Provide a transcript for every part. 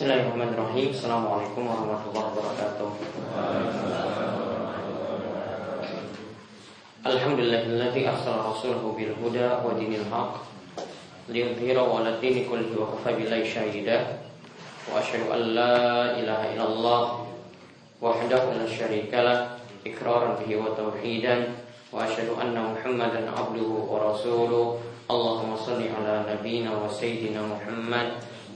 Bismillahirrahmanirrahim. Assalamualaikum warahmatullahi wabarakatuh. Alhamdulillahilladzi arsala rasulahu bil huda wa dinil haq liyudhhirahu 'ala dini kullihi wa kafa billahi shahida. Wa asyhadu an la ilaha illallah wahdahu la syarika lah iqraran bihi wa tauhidan wa asyhadu anna Muhammadan abduhu wa rasuluh. Allahumma shalli ala nabiyyina wa sayyidina Muhammad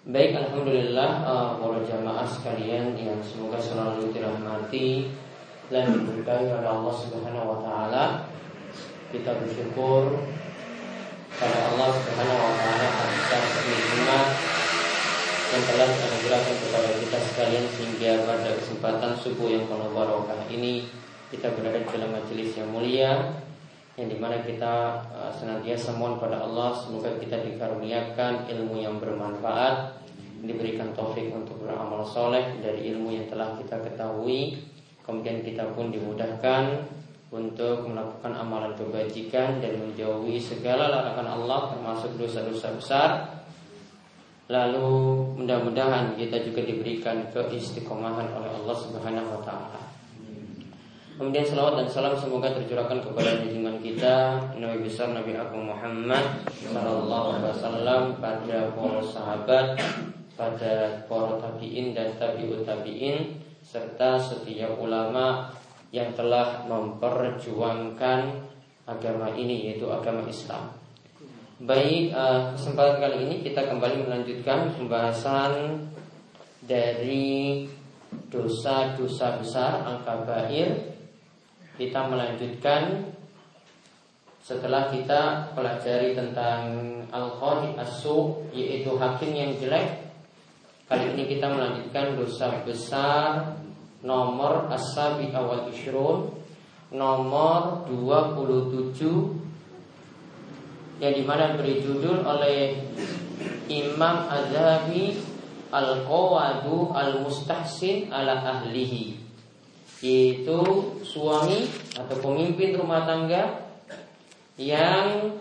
Baik, Alhamdulillah uh, para jamaah sekalian yang semoga selalu dirahmati dan diberkahi oleh Allah Subhanahu wa taala. Kita bersyukur pada Allah Subhanahu wa taala atas nikmat yang telah dianugerahkan kepada kita sekalian sehingga pada kesempatan subuh yang penuh barokah ini kita berada dalam majelis yang mulia yang di mana kita uh, senantiasa mohon pada Allah semoga kita dikaruniakan ilmu yang bermanfaat diberikan taufik untuk beramal soleh dari ilmu yang telah kita ketahui. Kemudian kita pun dimudahkan untuk melakukan amalan kebajikan dan menjauhi segala larangan Allah termasuk dosa-dosa besar. Lalu mudah-mudahan kita juga diberikan keistiqomahan oleh Allah Subhanahu wa taala Kemudian salawat dan salam semoga tercurahkan kepada junjungan kita Nabi besar Nabi Agung Muhammad Sallallahu Alaihi Wasallam pada para sahabat, pada para tabiin dan tabiut tabiin serta setiap ulama yang telah memperjuangkan agama ini yaitu agama Islam. Baik uh, kesempatan kali ini kita kembali melanjutkan pembahasan dari dosa-dosa besar al-kabair kita melanjutkan setelah kita pelajari tentang al-khari asu yaitu hakim yang jelek. Kali ini kita melanjutkan dosa besar nomor asabi awal ishrun nomor 27 yang di mana beri judul oleh Imam Azhabi Al-Qawadu Al-Mustahsin ala ahlihi yaitu suami atau pemimpin rumah tangga yang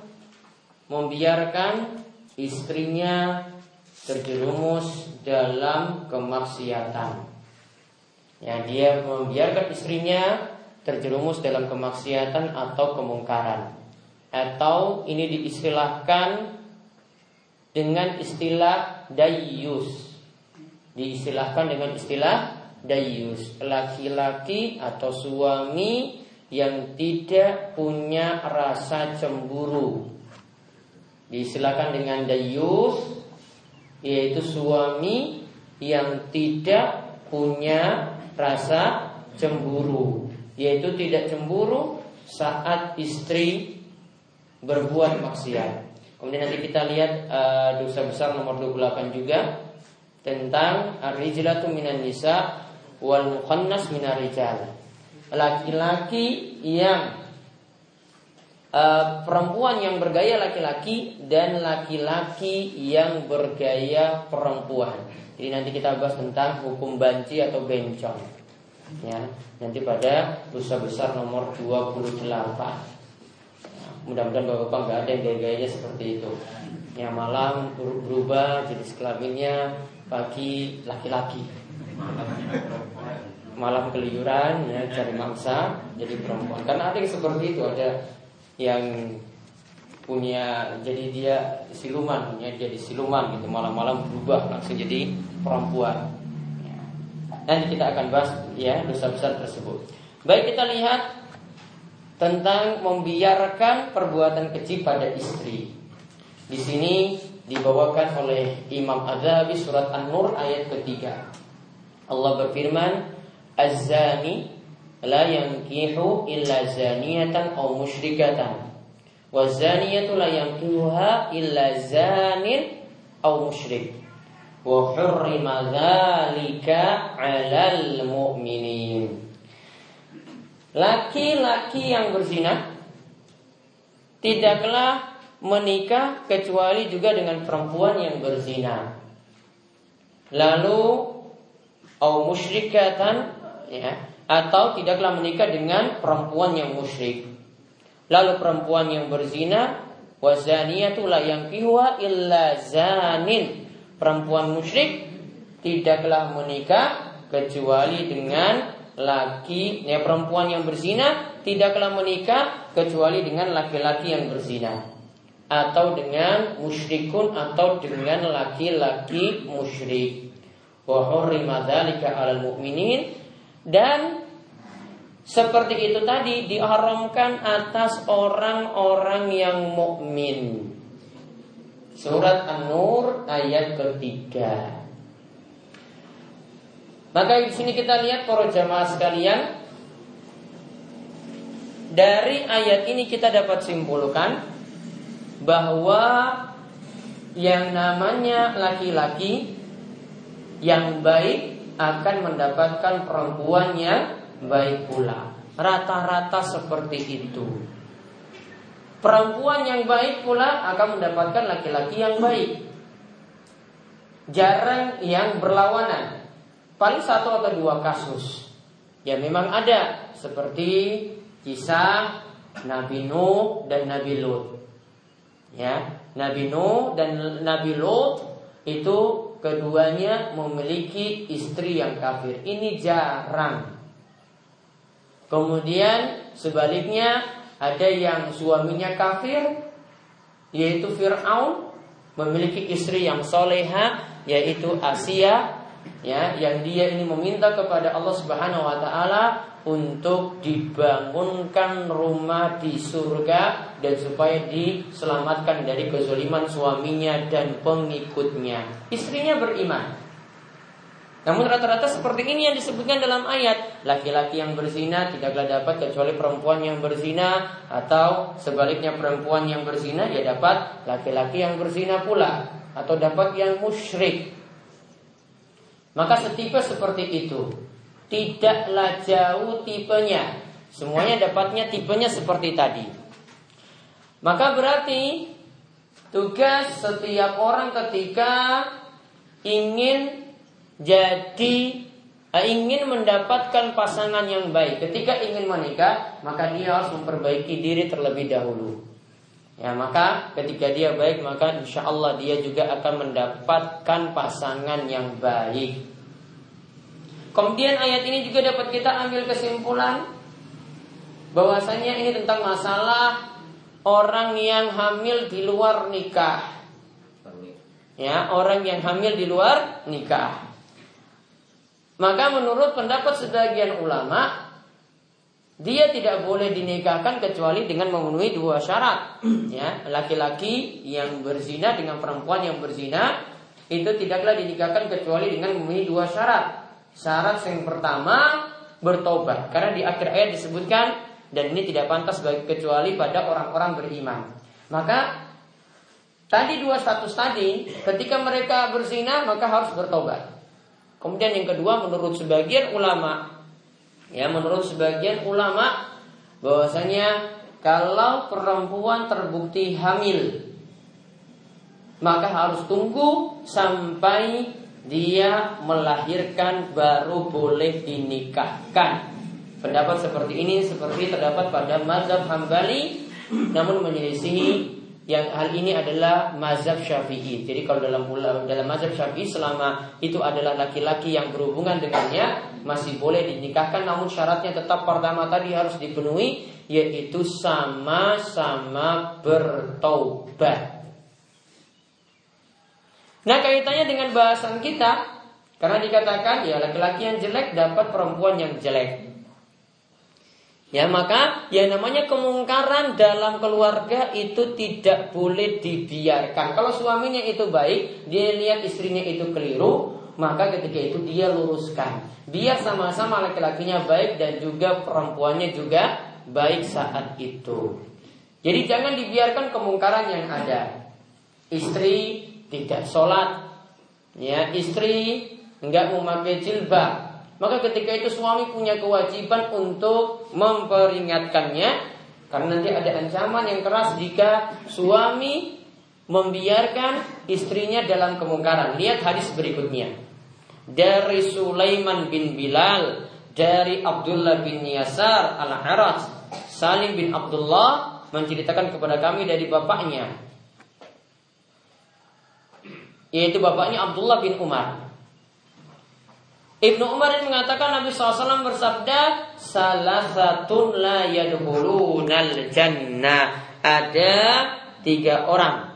membiarkan istrinya terjerumus dalam kemaksiatan. Ya, dia membiarkan istrinya terjerumus dalam kemaksiatan atau kemungkaran. Atau ini diistilahkan dengan istilah dayus. Diistilahkan dengan istilah dayus, laki-laki atau suami yang tidak punya rasa cemburu. Disilakan dengan dayus yaitu suami yang tidak punya rasa cemburu, yaitu tidak cemburu saat istri berbuat maksiat. Kemudian nanti kita lihat uh, dosa besar nomor 28 juga tentang ar-rijlatu minan nisa wal mukhannas minarijal. Laki-laki yang uh, perempuan yang bergaya laki-laki dan laki-laki yang bergaya perempuan. Jadi nanti kita bahas tentang hukum banci atau bencong. Ya, nanti pada dosa besar nomor 28. Mudah-mudahan bapak-bapak nggak ada yang gaya-gayanya seperti itu. Yang malam berubah jenis kelaminnya pagi laki-laki malam keluyuran ya cari mangsa jadi perempuan. Karena ada yang seperti itu ada yang punya jadi dia siluman ya jadi siluman gitu. Malam-malam berubah langsung jadi perempuan. Ya. nanti kita akan bahas ya dosa besar tersebut. Baik kita lihat tentang membiarkan perbuatan keji pada istri. Di sini dibawakan oleh Imam Adabi surat An-Nur ayat ketiga Allah berfirman Az-zani la yankihu illa zaniyatan aw musyrikatan. Wa zaniyatu la yankihuha illa zanin aw musyrik. wa hurrima dzalika 'alal mu'minin. Laki-laki yang berzina tidaklah menikah kecuali juga dengan perempuan yang berzina. Lalu au musyrikatan ya atau tidaklah menikah dengan perempuan yang musyrik. Lalu perempuan yang berzina wazaniyatu la yankihuha illa zanin. Perempuan musyrik tidaklah menikah kecuali dengan laki ya perempuan yang berzina tidaklah menikah kecuali dengan laki-laki yang berzina atau dengan musyrikun atau dengan laki-laki musyrik. Wa dzalika 'alal mu'minin dan seperti itu tadi diharamkan atas orang-orang yang mukmin. Surat An-Nur ayat ketiga. Maka di sini kita lihat para jamaah sekalian dari ayat ini kita dapat simpulkan bahwa yang namanya laki-laki yang baik akan mendapatkan perempuan yang baik pula. Rata-rata seperti itu. Perempuan yang baik pula akan mendapatkan laki-laki yang baik. Jarang yang berlawanan paling satu atau dua kasus. Ya memang ada seperti kisah Nabi Nuh dan Nabi Lut. Ya, Nabi Nuh dan Nabi Lut itu keduanya memiliki istri yang kafir. Ini jarang. Kemudian sebaliknya ada yang suaminya kafir yaitu Fir'aun memiliki istri yang soleha yaitu Asia ya yang dia ini meminta kepada Allah Subhanahu wa taala untuk dibangunkan rumah di surga dan supaya diselamatkan dari kezaliman suaminya dan pengikutnya. Istrinya beriman. Namun rata-rata seperti ini yang disebutkan dalam ayat Laki-laki yang berzina tidaklah dapat kecuali perempuan yang berzina Atau sebaliknya perempuan yang berzina ya dapat laki-laki yang berzina pula Atau dapat yang musyrik maka setipe seperti itu. Tidaklah jauh tipenya. Semuanya dapatnya tipenya seperti tadi. Maka berarti Tugas setiap orang ketika Ingin Jadi eh, Ingin mendapatkan pasangan yang baik. Ketika ingin menikah Maka dia harus memperbaiki diri terlebih dahulu. Ya maka ketika dia baik maka insya Allah dia juga akan mendapatkan pasangan yang baik. Kemudian ayat ini juga dapat kita ambil kesimpulan bahwasanya ini tentang masalah orang yang hamil di luar nikah. Ya, orang yang hamil di luar nikah. Maka menurut pendapat sebagian ulama dia tidak boleh dinikahkan kecuali dengan memenuhi dua syarat. Ya, laki-laki yang berzina dengan perempuan yang berzina itu tidaklah dinikahkan kecuali dengan memenuhi dua syarat. Syarat yang pertama bertobat karena di akhir ayat disebutkan dan ini tidak pantas bagi kecuali pada orang-orang beriman. Maka tadi dua status tadi ketika mereka berzina maka harus bertobat. Kemudian yang kedua menurut sebagian ulama Ya, menurut sebagian ulama bahwasanya kalau perempuan terbukti hamil maka harus tunggu sampai dia melahirkan baru boleh dinikahkan. Pendapat seperti ini seperti terdapat pada mazhab Hambali namun menyelisihi yang hal ini adalah mazhab Syafi'i. Jadi kalau dalam dalam mazhab Syafi'i selama itu adalah laki-laki yang berhubungan dengannya masih boleh dinikahkan namun syaratnya tetap pertama tadi harus dipenuhi yaitu sama-sama bertaubat. Nah kaitannya dengan bahasan kita karena dikatakan ya laki-laki yang jelek dapat perempuan yang jelek. Ya maka yang namanya kemungkaran dalam keluarga itu tidak boleh dibiarkan. Kalau suaminya itu baik, dia lihat istrinya itu keliru, maka ketika itu dia luruskan. Biar sama-sama laki-lakinya baik dan juga perempuannya juga baik saat itu. Jadi jangan dibiarkan kemungkaran yang ada. Istri tidak sholat, ya istri enggak memakai jilbab, maka ketika itu suami punya kewajiban untuk memperingatkannya karena nanti ada ancaman yang keras jika suami membiarkan istrinya dalam kemungkaran. Lihat hadis berikutnya. Dari Sulaiman bin Bilal, dari Abdullah bin Yasar al-Haraj, Salim bin Abdullah menceritakan kepada kami dari bapaknya yaitu bapaknya Abdullah bin Umar. Ibnu Umar ini mengatakan Nabi SAW bersabda salah satu la yadkhulunal jannah ada tiga orang.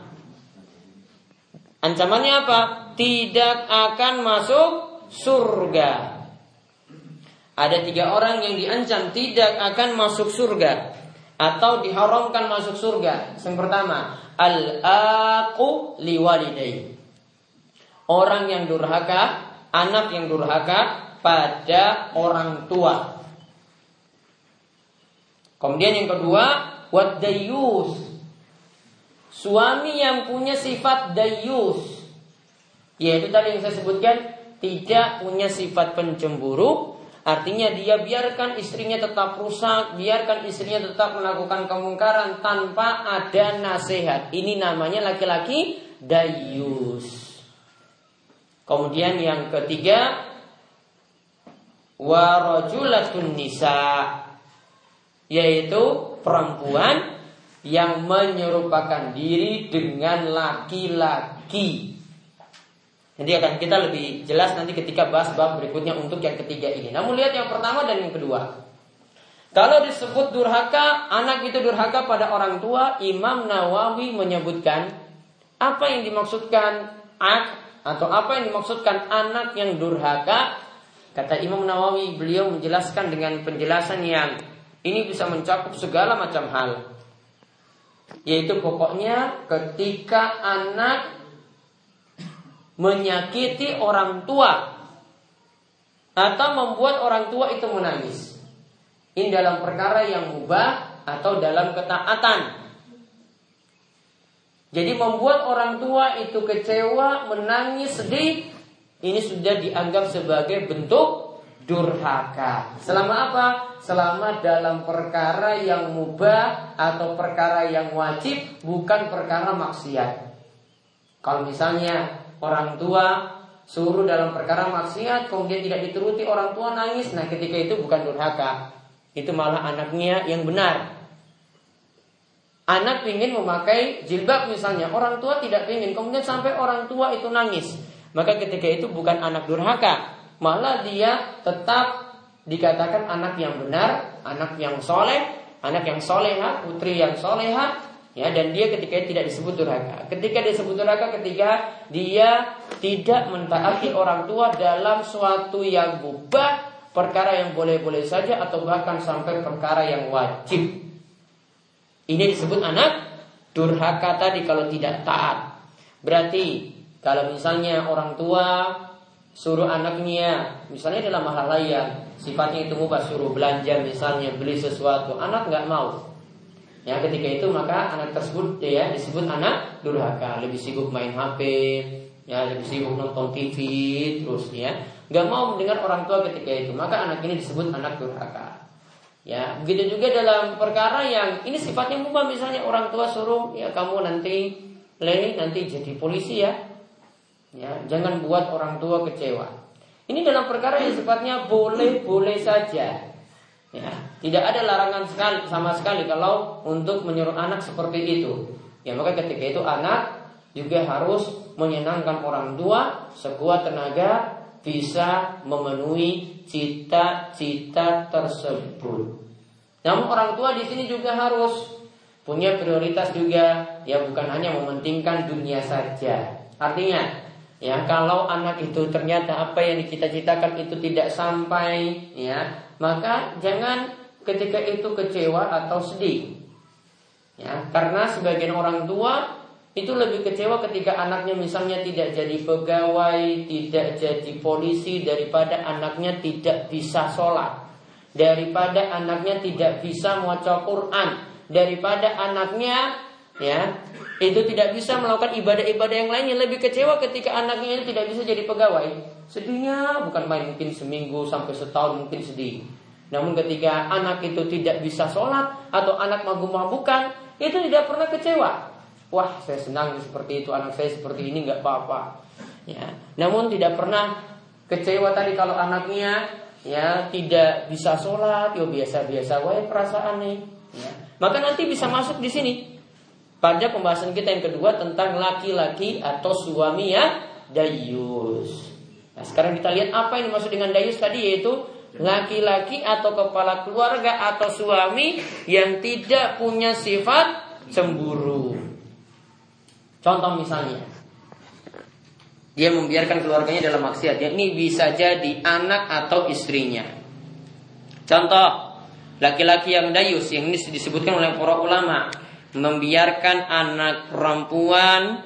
Ancamannya apa? Tidak akan masuk surga. Ada tiga orang yang diancam tidak akan masuk surga atau diharamkan masuk surga. Yang pertama al-aqu liwalidayhi orang yang durhaka anak yang durhaka pada orang tua. Kemudian yang kedua, wat dayus. Suami yang punya sifat dayus. Yaitu tadi yang saya sebutkan tidak punya sifat pencemburu, artinya dia biarkan istrinya tetap rusak, biarkan istrinya tetap melakukan kemungkaran tanpa ada nasihat. Ini namanya laki-laki dayus. Kemudian yang ketiga warajulatun nisa yaitu perempuan yang menyerupakan diri dengan laki-laki. Nanti akan kita lebih jelas nanti ketika bahas bab berikutnya untuk yang ketiga ini. Namun lihat yang pertama dan yang kedua. Kalau disebut durhaka, anak itu durhaka pada orang tua, Imam Nawawi menyebutkan apa yang dimaksudkan ak atau apa yang dimaksudkan anak yang durhaka? Kata Imam Nawawi beliau menjelaskan dengan penjelasan yang ini bisa mencakup segala macam hal. Yaitu pokoknya ketika anak menyakiti orang tua atau membuat orang tua itu menangis. Ini dalam perkara yang mubah atau dalam ketaatan jadi membuat orang tua itu kecewa, menangis, sedih, ini sudah dianggap sebagai bentuk durhaka. Selama apa? Selama dalam perkara yang mubah atau perkara yang wajib, bukan perkara maksiat. Kalau misalnya orang tua suruh dalam perkara maksiat, kemudian tidak dituruti orang tua nangis, nah ketika itu bukan durhaka. Itu malah anaknya yang benar. Anak ingin memakai jilbab misalnya, orang tua tidak ingin, kemudian sampai orang tua itu nangis. Maka ketika itu bukan anak durhaka, malah dia tetap dikatakan anak yang benar, anak yang soleh, anak yang soleha, putri yang soleha, ya dan dia ketika itu tidak disebut durhaka. Ketika disebut durhaka, ketika dia tidak mentaati orang tua dalam suatu yang mubah, perkara yang boleh-boleh saja atau bahkan sampai perkara yang wajib. Ini disebut anak durhaka tadi kalau tidak taat. Berarti kalau misalnya orang tua suruh anaknya, misalnya dalam hal lain sifatnya itu mubah suruh belanja misalnya beli sesuatu, anak nggak mau. Ya ketika itu maka anak tersebut ya disebut anak durhaka, lebih sibuk main HP, ya lebih sibuk nonton TV terus ya, nggak mau mendengar orang tua ketika itu, maka anak ini disebut anak durhaka. Ya, begitu juga dalam perkara yang ini sifatnya mubah misalnya orang tua suruh ya kamu nanti le nanti jadi polisi ya. Ya, jangan buat orang tua kecewa. Ini dalam perkara yang sifatnya boleh-boleh saja. Ya, tidak ada larangan sekali sama sekali kalau untuk menyuruh anak seperti itu. Ya, maka ketika itu anak juga harus menyenangkan orang tua sekuat tenaga bisa memenuhi cita-cita tersebut. Namun orang tua di sini juga harus punya prioritas juga ya bukan hanya mementingkan dunia saja. Artinya ya kalau anak itu ternyata apa yang dicita-citakan itu tidak sampai ya maka jangan ketika itu kecewa atau sedih. Ya, karena sebagian orang tua itu lebih kecewa ketika anaknya misalnya tidak jadi pegawai, tidak jadi polisi daripada anaknya tidak bisa sholat, daripada anaknya tidak bisa membaca Quran, daripada anaknya ya itu tidak bisa melakukan ibadah-ibadah yang lainnya. Lebih kecewa ketika anaknya ini tidak bisa jadi pegawai. Sedihnya bukan main mungkin seminggu sampai setahun mungkin sedih. Namun ketika anak itu tidak bisa sholat atau anak mabuk-mabukan itu tidak pernah kecewa wah saya senang seperti itu anak saya seperti ini nggak apa-apa ya namun tidak pernah kecewa tadi kalau anaknya ya tidak bisa sholat yo biasa-biasa wae perasaan nih ya. maka nanti bisa masuk di sini pada pembahasan kita yang kedua tentang laki-laki atau suami yang dayus. Nah, sekarang kita lihat apa yang dimaksud dengan dayus tadi yaitu laki-laki atau kepala keluarga atau suami yang tidak punya sifat cemburu. Contoh misalnya, dia membiarkan keluarganya dalam maksiat. Ini bisa jadi anak atau istrinya. Contoh, laki-laki yang dayus yang ini disebutkan oleh para ulama membiarkan anak perempuan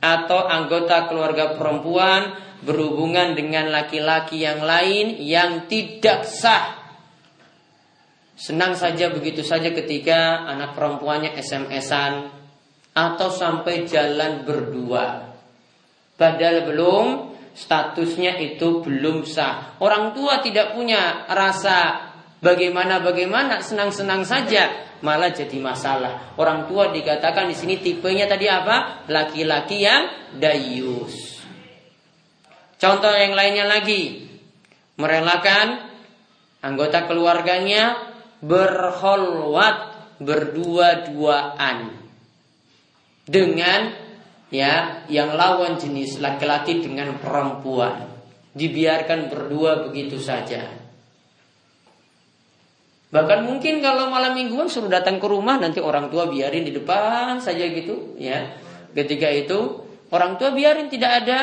atau anggota keluarga perempuan berhubungan dengan laki-laki yang lain yang tidak sah. Senang saja begitu saja ketika anak perempuannya SMS-an atau sampai jalan berdua. Padahal belum statusnya itu belum sah. Orang tua tidak punya rasa bagaimana-bagaimana senang-senang saja malah jadi masalah. Orang tua dikatakan di sini tipenya tadi apa? Laki-laki yang dayus. Contoh yang lainnya lagi, merelakan anggota keluarganya berholwat berdua-duaan dengan ya yang lawan jenis laki-laki dengan perempuan dibiarkan berdua begitu saja Bahkan mungkin kalau malam mingguan suruh datang ke rumah nanti orang tua biarin di depan saja gitu ya. Ketika itu orang tua biarin tidak ada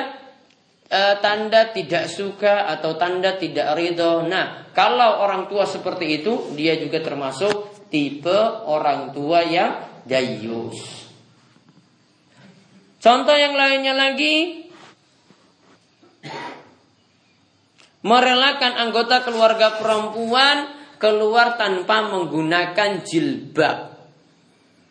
uh, tanda tidak suka atau tanda tidak ridho. Nah, kalau orang tua seperti itu dia juga termasuk tipe orang tua yang dayus. Contoh yang lainnya lagi merelakan anggota keluarga perempuan keluar tanpa menggunakan jilbab,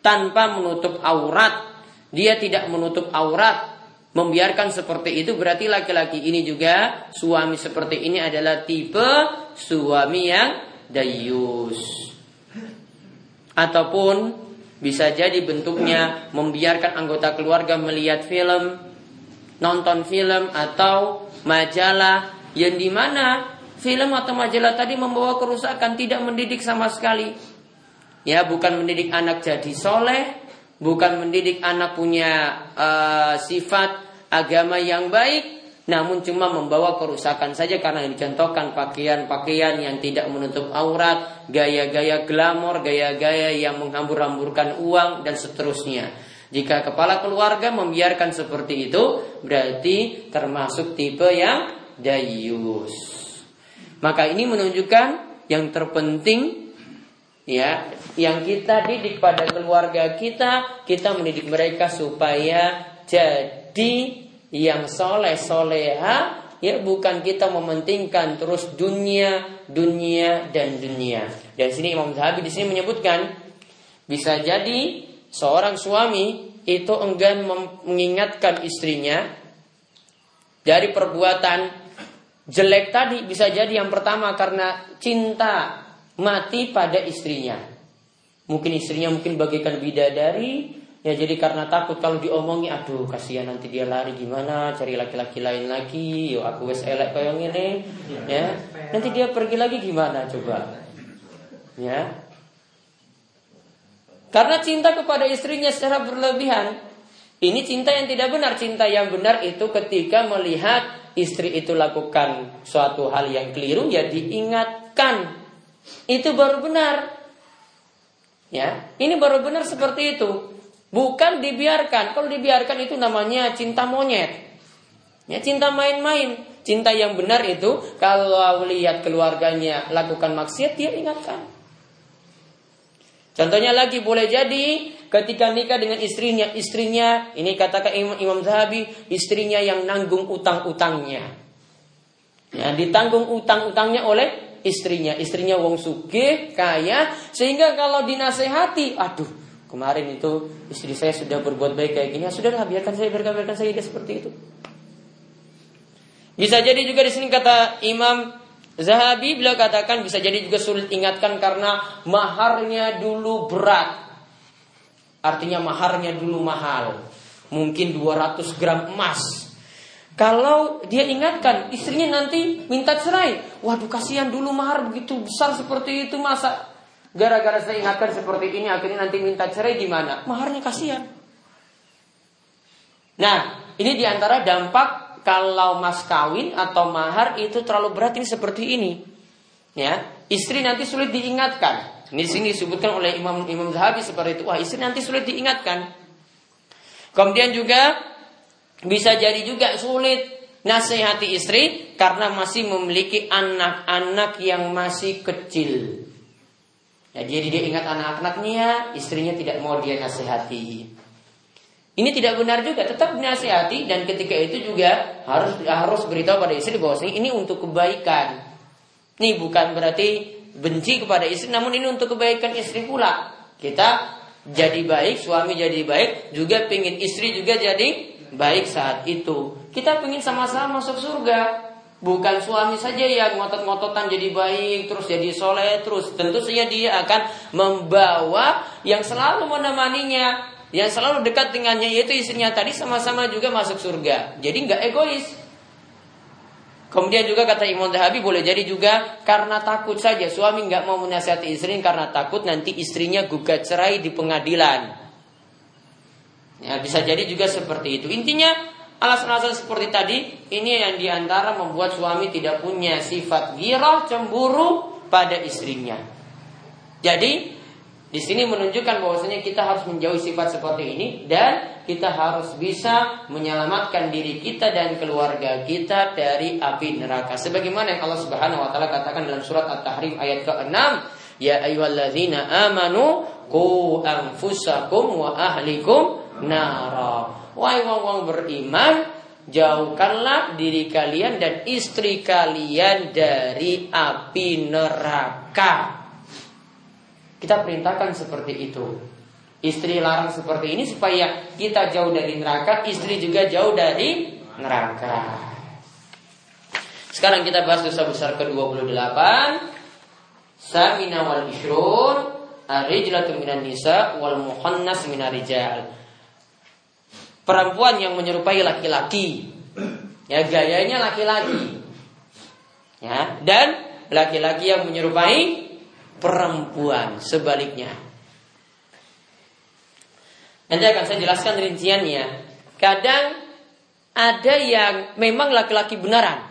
tanpa menutup aurat. Dia tidak menutup aurat, membiarkan seperti itu berarti laki-laki ini juga suami seperti ini adalah tipe suami yang dayus. Ataupun bisa jadi bentuknya membiarkan anggota keluarga melihat film, nonton film atau majalah yang di mana film atau majalah tadi membawa kerusakan, tidak mendidik sama sekali. Ya, bukan mendidik anak jadi soleh, bukan mendidik anak punya uh, sifat agama yang baik, namun cuma membawa kerusakan saja karena dicontohkan pakaian-pakaian yang tidak menutup aurat, gaya-gaya glamor, gaya-gaya yang menghambur-hamburkan uang dan seterusnya. Jika kepala keluarga membiarkan seperti itu, berarti termasuk tipe yang dayus. Maka ini menunjukkan yang terpenting ya, yang kita didik pada keluarga kita, kita mendidik mereka supaya jadi yang soleh soleha ya bukan kita mementingkan terus dunia dunia dan dunia dan sini Imam Zahabi di sini menyebutkan bisa jadi seorang suami itu enggan mengingatkan istrinya dari perbuatan jelek tadi bisa jadi yang pertama karena cinta mati pada istrinya. Mungkin istrinya mungkin bagikan bidadari, ya jadi karena takut kalau diomongi, aduh kasihan nanti dia lari gimana, cari laki-laki lain lagi, yo aku wes elek kayak ini, ya. Nanti dia pergi lagi gimana coba? Ya. Karena cinta kepada istrinya secara berlebihan. Ini cinta yang tidak benar. Cinta yang benar itu ketika melihat istri itu lakukan suatu hal yang keliru ya diingatkan. Itu baru benar. Ya, ini baru benar seperti itu. Bukan dibiarkan. Kalau dibiarkan itu namanya cinta monyet. Ya, cinta main-main. Cinta yang benar itu kalau lihat keluarganya lakukan maksiat dia ingatkan. Contohnya lagi boleh jadi ketika nikah dengan istrinya, istrinya ini katakan Imam, Imam Zahabi, istrinya yang nanggung utang-utangnya. Ya, ditanggung utang-utangnya oleh istrinya. Istrinya wong sugih, kaya, sehingga kalau dinasehati, aduh, kemarin itu istri saya sudah berbuat baik kayak gini, ya sudahlah biarkan saya biarkan, biarkan saya dia seperti itu. Bisa jadi juga di sini kata Imam Zahabi beliau katakan bisa jadi juga sulit ingatkan karena maharnya dulu berat. Artinya maharnya dulu mahal. Mungkin 200 gram emas. Kalau dia ingatkan istrinya nanti minta cerai. Waduh kasihan dulu mahar begitu besar seperti itu masa gara-gara saya ingatkan seperti ini akhirnya nanti minta cerai gimana? Maharnya kasihan. Nah, ini di antara dampak kalau mas kawin atau mahar itu terlalu berat ini seperti ini. Ya, istri nanti sulit diingatkan. Ini sini disebutkan oleh Imam Imam Zahabi seperti itu. Wah, istri nanti sulit diingatkan. Kemudian juga bisa jadi juga sulit nasihati istri karena masih memiliki anak-anak yang masih kecil. Ya, jadi dia ingat anak-anaknya, istrinya tidak mau dia nasihati. Ini tidak benar juga, tetap dinasihati dan ketika itu juga harus harus beritahu pada istri bahwa ini untuk kebaikan. Ini bukan berarti benci kepada istri, namun ini untuk kebaikan istri pula. Kita jadi baik, suami jadi baik, juga pingin istri juga jadi baik saat itu. Kita pingin sama-sama masuk surga. Bukan suami saja yang ngotot-ngototan jadi baik, terus jadi soleh, terus tentu saja dia akan membawa yang selalu menemaninya yang selalu dekat dengannya yaitu istrinya tadi sama-sama juga masuk surga. Jadi nggak egois. Kemudian juga kata Imam Zahabi boleh jadi juga karena takut saja suami nggak mau menasihati istri karena takut nanti istrinya gugat cerai di pengadilan. Ya bisa jadi juga seperti itu. Intinya alasan-alasan seperti tadi ini yang di antara membuat suami tidak punya sifat girah cemburu pada istrinya. Jadi di sini menunjukkan bahwasanya kita harus menjauhi sifat seperti ini dan kita harus bisa menyelamatkan diri kita dan keluarga kita dari api neraka. Sebagaimana yang Allah Subhanahu wa taala katakan dalam surat At-Tahrim ayat ke-6, "Ya ayyuhalladzina amanu qu anfusakum wa ahlikum nara." Wahai wong-wong beriman, jauhkanlah diri kalian dan istri kalian dari api neraka. Kita perintahkan seperti itu. Istri larang seperti ini supaya kita jauh dari neraka, istri juga jauh dari neraka. Sekarang kita bahas dosa besar ke-28. Samina wal ishrun Arijlatu minan nisa wal muhannas minar rijal. Perempuan yang menyerupai laki-laki. Ya, gayanya laki-laki. Ya, dan laki-laki yang menyerupai perempuan sebaliknya. Nanti akan saya jelaskan rinciannya. Kadang ada yang memang laki-laki benaran.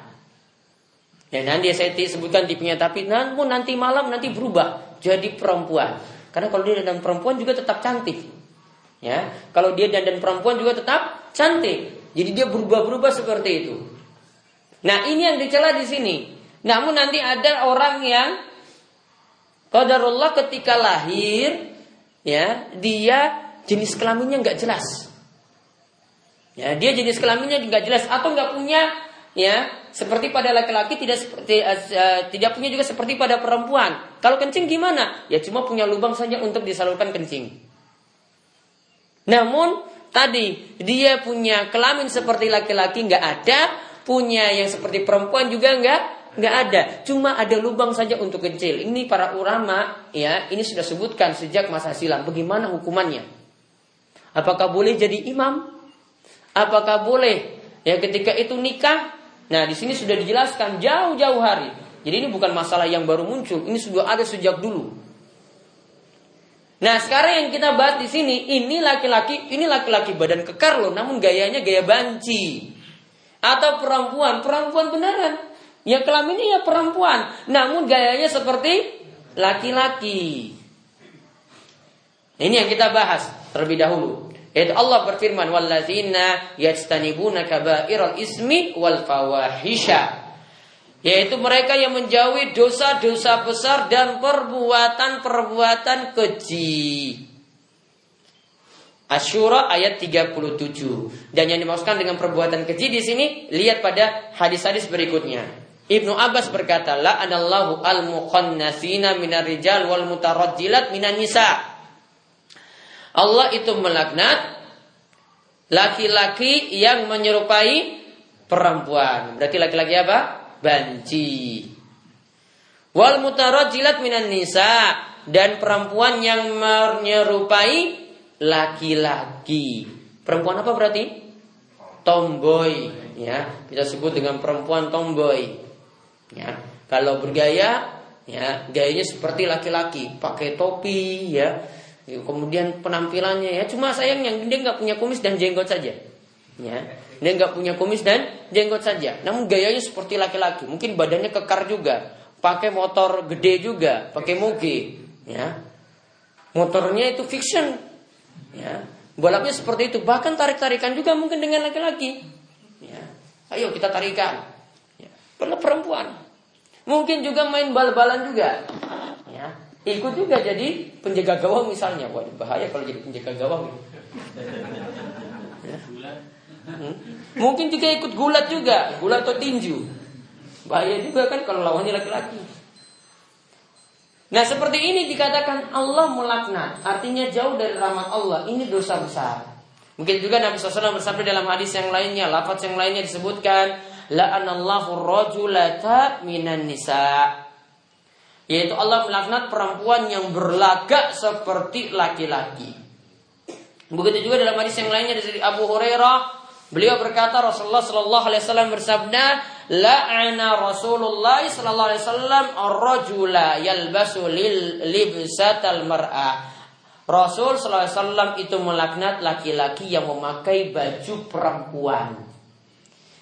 Ya nanti saya sebutkan tipenya tapi namun nanti malam nanti berubah jadi perempuan. Karena kalau dia dan perempuan juga tetap cantik. Ya, kalau dia dan perempuan juga tetap cantik. Jadi dia berubah-berubah seperti itu. Nah, ini yang dicela di sini. Namun nanti ada orang yang Qadarullah ketika lahir ya, dia jenis kelaminnya nggak jelas. Ya, dia jenis kelaminnya nggak jelas atau nggak punya ya seperti pada laki-laki tidak seperti uh, tidak punya juga seperti pada perempuan. Kalau kencing gimana? Ya cuma punya lubang saja untuk disalurkan kencing. Namun tadi dia punya kelamin seperti laki-laki nggak ada, punya yang seperti perempuan juga nggak nggak ada, cuma ada lubang saja untuk kecil. Ini para ulama ya, ini sudah sebutkan sejak masa silam. Bagaimana hukumannya? Apakah boleh jadi imam? Apakah boleh ya ketika itu nikah? Nah, di sini sudah dijelaskan jauh-jauh hari. Jadi ini bukan masalah yang baru muncul, ini sudah ada sejak dulu. Nah, sekarang yang kita bahas di sini, ini laki-laki, ini laki-laki badan kekar loh, namun gayanya gaya banci. Atau perempuan, perempuan beneran. Ya kelaminnya ya perempuan, namun gayanya seperti laki-laki. Ini yang kita bahas terlebih dahulu. Yaitu Allah berfirman, "Walladzina yajtanibuna kaba'iral ismi wal fawahisha." Yaitu mereka yang menjauhi dosa-dosa besar dan perbuatan-perbuatan keji. Asyura ayat 37. Dan yang dimaksudkan dengan perbuatan keji di sini lihat pada hadis-hadis berikutnya. Ibnu Abbas berkata, la anallahu al-muqannasina minar rijal wal mutarajjilat minan nisa. Allah itu melaknat laki-laki yang menyerupai perempuan. Berarti laki-laki apa? Banci. Wal mutarajjilat minan nisa dan perempuan yang menyerupai laki-laki. Perempuan apa berarti? Tomboy, ya. Kita sebut dengan perempuan tomboy. Ya. Kalau bergaya, ya, gayanya seperti laki-laki, pakai topi, ya. Kemudian penampilannya ya cuma sayangnya dia nggak punya kumis dan jenggot saja. Ya. Dia nggak punya kumis dan jenggot saja. Namun gayanya seperti laki-laki. Mungkin badannya kekar juga pakai motor gede juga, pakai moge, ya. Motornya itu fiction, ya. Balapnya seperti itu, bahkan tarik-tarikan juga mungkin dengan laki-laki. Ya. Ayo kita tarikan. Ya. perempuan. Mungkin juga main bal-balan juga. Ya. Ikut juga jadi penjaga gawang misalnya. Waduh bahaya kalau jadi penjaga gawang. Ya. Hmm. Mungkin juga ikut gulat juga, gulat atau tinju. Bahaya juga kan kalau lawannya laki-laki. Nah seperti ini dikatakan Allah melaknat. Artinya jauh dari rahmat Allah. Ini dosa besar. Mungkin juga Nabi SAW bersabda dalam hadis yang lainnya. Lafaz yang lainnya disebutkan. La'anallahu rajulata minan nisa. Yaitu Allah melaknat perempuan yang berlagak seperti laki-laki. Begitu juga dalam hadis yang lainnya dari Abu Hurairah. Beliau berkata Rasulullah Shallallahu Alaihi Wasallam bersabda, la'ana Rasulullah sallallahu alaihi wasallam ar-rajula yalbasu libsatal mar'a. Rasul sallallahu alaihi wasallam itu melaknat laki-laki yang memakai baju perempuan.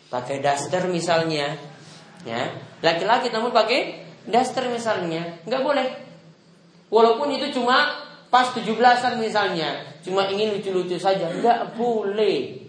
Pakai daster misalnya, ya. Laki-laki namun pakai daster misalnya, nggak boleh. Walaupun itu cuma pas 17-an misalnya, cuma ingin lucu-lucu saja, nggak boleh.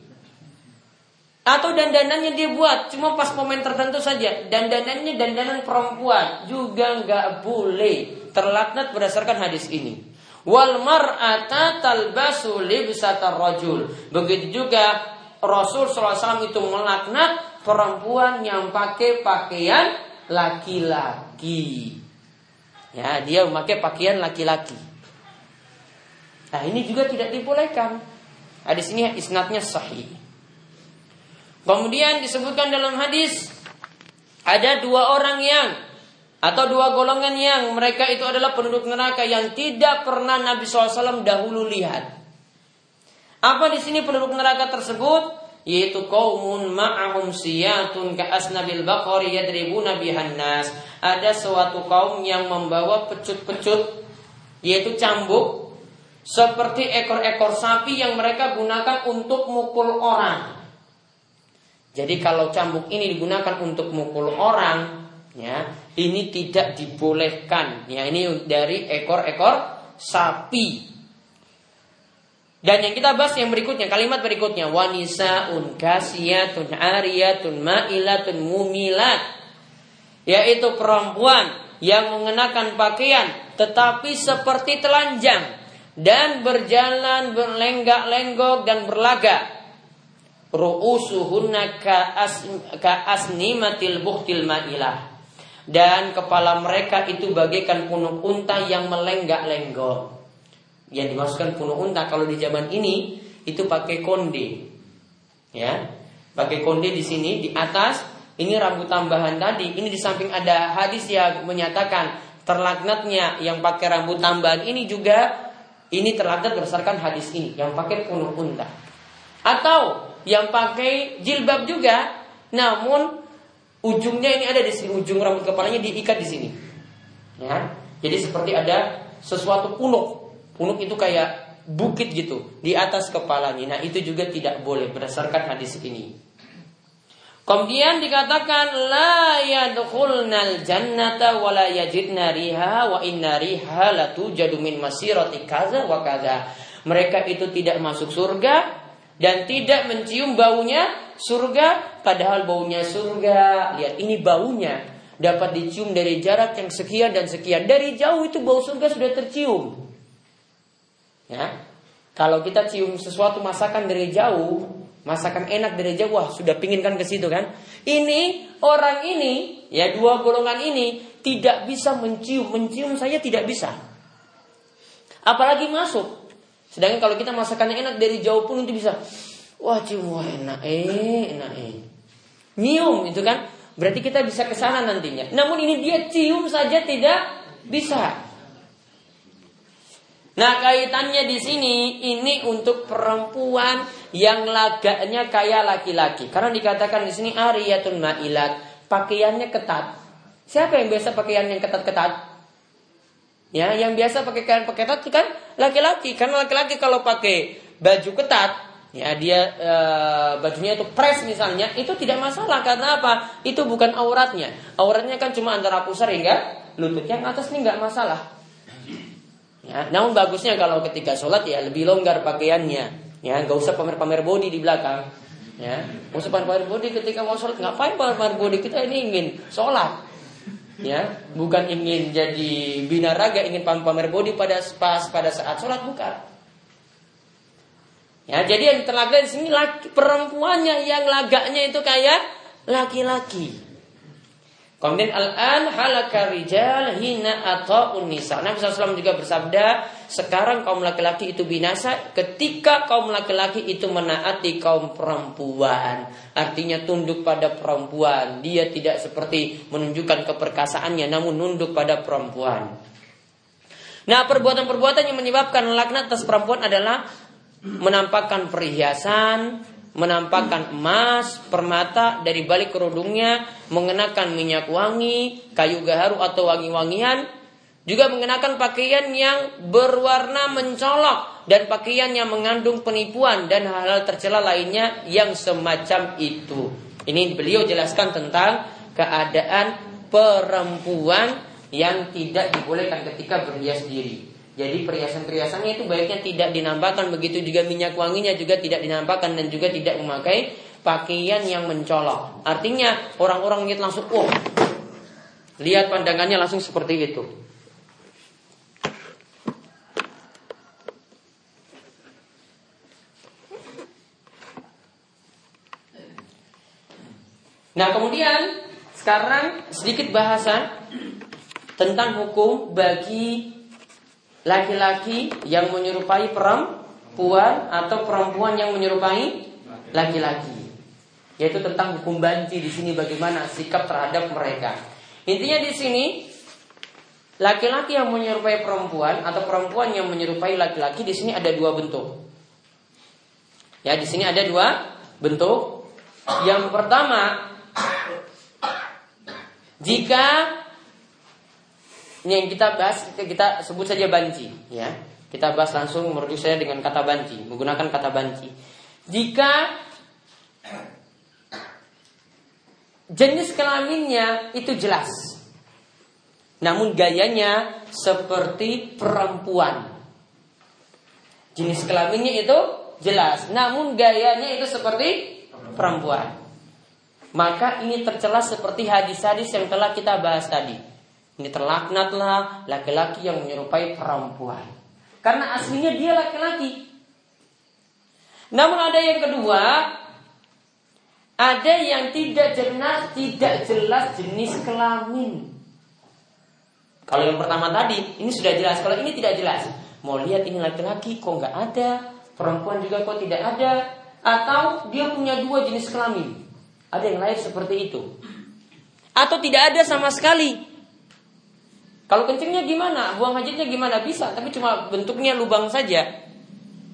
Atau dandanannya dia buat cuma pas momen tertentu saja. Dandanannya dandanan perempuan juga nggak boleh terlaknat berdasarkan hadis ini. Wal mar'ata talbasu libsatar rajul. Begitu juga Rasul SAW itu melaknat perempuan yang pakai pakaian laki-laki. Ya, dia memakai pakaian laki-laki. Nah, ini juga tidak dibolehkan. Hadis ini isnadnya sahih. Kemudian disebutkan dalam hadis ada dua orang yang atau dua golongan yang mereka itu adalah penduduk neraka yang tidak pernah Nabi SAW dahulu lihat. Apa di sini penduduk neraka tersebut? Yaitu kaumun ma'ahum siyatun ka'asnabil baqari yadribuna bihan nas. Ada suatu kaum yang membawa pecut-pecut yaitu cambuk seperti ekor-ekor sapi yang mereka gunakan untuk mukul orang. Jadi kalau cambuk ini digunakan untuk mukul orang, ya, ini tidak dibolehkan. Ya, ini dari ekor-ekor sapi. Dan yang kita bahas yang berikutnya, kalimat berikutnya, wanisa un kasiyatun ariyatun ma'ilatun mumilat. Yaitu perempuan yang mengenakan pakaian tetapi seperti telanjang dan berjalan berlenggak-lenggok dan berlagak ru'usuhunna ka asnimatil buhtil ma'ilah dan kepala mereka itu bagaikan punuk unta yang melenggak-lenggok. Yang dimasukkan punuk unta kalau di zaman ini itu pakai konde. Ya. Pakai konde di sini di atas ini rambut tambahan tadi. Ini di samping ada hadis yang menyatakan terlaknatnya yang pakai rambut tambahan ini juga ini terlaknat berdasarkan hadis ini yang pakai punuk unta. Atau yang pakai jilbab juga, namun ujungnya ini ada di sini, ujung rambut kepalanya diikat di sini. Ya, jadi seperti ada sesuatu punuk. Punuk itu kayak bukit gitu di atas kepalanya. Nah, itu juga tidak boleh berdasarkan hadis ini. Kemudian dikatakan la yadkhulnal jannata wa la yajidna riha wa inna riha tujadu min masirati kaza wa kaza. Mereka itu tidak masuk surga dan tidak mencium baunya surga padahal baunya surga. Lihat ini baunya. Dapat dicium dari jarak yang sekian dan sekian. Dari jauh itu bau surga sudah tercium. Ya. Kalau kita cium sesuatu masakan dari jauh masakan enak dari jauh wah sudah pingin kan ke situ kan? Ini orang ini ya dua golongan ini tidak bisa mencium. Mencium saya tidak bisa. Apalagi masuk Sedangkan kalau kita masakannya enak dari jauh pun itu bisa, wah cium wah enak eh enak eh. Nyium itu kan berarti kita bisa ke sana nantinya. Namun ini dia cium saja tidak bisa. Nah kaitannya di sini ini untuk perempuan yang lagaknya kayak laki-laki. Karena dikatakan di sini ariyatun ma'ilat, pakaiannya ketat. Siapa yang biasa pakaian yang ketat-ketat? Ya, yang biasa pakai kain pakai ketat kan laki-laki. Karena laki-laki kalau pakai baju ketat, ya dia e, bajunya itu press misalnya, itu tidak masalah karena apa? Itu bukan auratnya. Auratnya kan cuma antara pusar hingga lutut. Yang atas ini nggak masalah. Ya, namun bagusnya kalau ketika sholat ya lebih longgar pakaiannya. Ya, nggak usah pamer-pamer body di belakang. Ya, nggak usah pamer-pamer body ketika mau sholat. Ngapain pamer-pamer body? Kita ini ingin sholat. Ya, bukan ingin jadi binaraga, ingin pamer-pamer body pada pas pada saat sholat bukan. Ya, jadi yang terlaga di sini laki, perempuannya yang lagaknya itu kayak laki-laki. Kemudian al-an halaka rijal hina atau unisa. Nabi SAW juga bersabda, sekarang kaum laki-laki itu binasa ketika kaum laki-laki itu menaati kaum perempuan. Artinya tunduk pada perempuan. Dia tidak seperti menunjukkan keperkasaannya namun nunduk pada perempuan. Nah, perbuatan-perbuatan yang menyebabkan laknat atas perempuan adalah menampakkan perhiasan, menampakkan emas, permata dari balik kerudungnya, mengenakan minyak wangi, kayu gaharu atau wangi-wangian, juga mengenakan pakaian yang berwarna mencolok dan pakaian yang mengandung penipuan dan hal-hal tercela lainnya yang semacam itu. Ini beliau jelaskan tentang keadaan perempuan yang tidak dibolehkan ketika berhias diri. Jadi perhiasan-perhiasannya itu baiknya tidak dinampakkan begitu juga minyak wanginya juga tidak dinampakkan dan juga tidak memakai pakaian yang mencolok. Artinya orang-orang lihat langsung, oh, lihat pandangannya langsung seperti itu. Nah kemudian sekarang sedikit bahasa tentang hukum bagi laki-laki yang menyerupai perempuan atau perempuan yang menyerupai laki-laki. Yaitu tentang hukum banci di sini bagaimana sikap terhadap mereka. Intinya di sini laki-laki yang menyerupai perempuan atau perempuan yang menyerupai laki-laki di sini ada dua bentuk. Ya, di sini ada dua bentuk. Yang pertama jika ini yang kita bahas kita sebut saja banci ya. Kita bahas langsung menurut saya dengan kata banci menggunakan kata banci. Jika jenis kelaminnya itu jelas namun gayanya seperti perempuan. Jenis kelaminnya itu jelas namun gayanya itu seperti perempuan. Maka ini tercela seperti hadis-hadis yang telah kita bahas tadi ini terlaknatlah laki-laki yang menyerupai perempuan. Karena aslinya dia laki-laki. Namun ada yang kedua, ada yang tidak jelas, tidak jelas jenis kelamin. Kalau yang pertama tadi, ini sudah jelas. Kalau ini tidak jelas, mau lihat ini laki-laki kok nggak ada, perempuan juga kok tidak ada, atau dia punya dua jenis kelamin. Ada yang lain seperti itu. Atau tidak ada sama sekali. Kalau kencingnya gimana? Buang hajatnya gimana? Bisa, tapi cuma bentuknya lubang saja.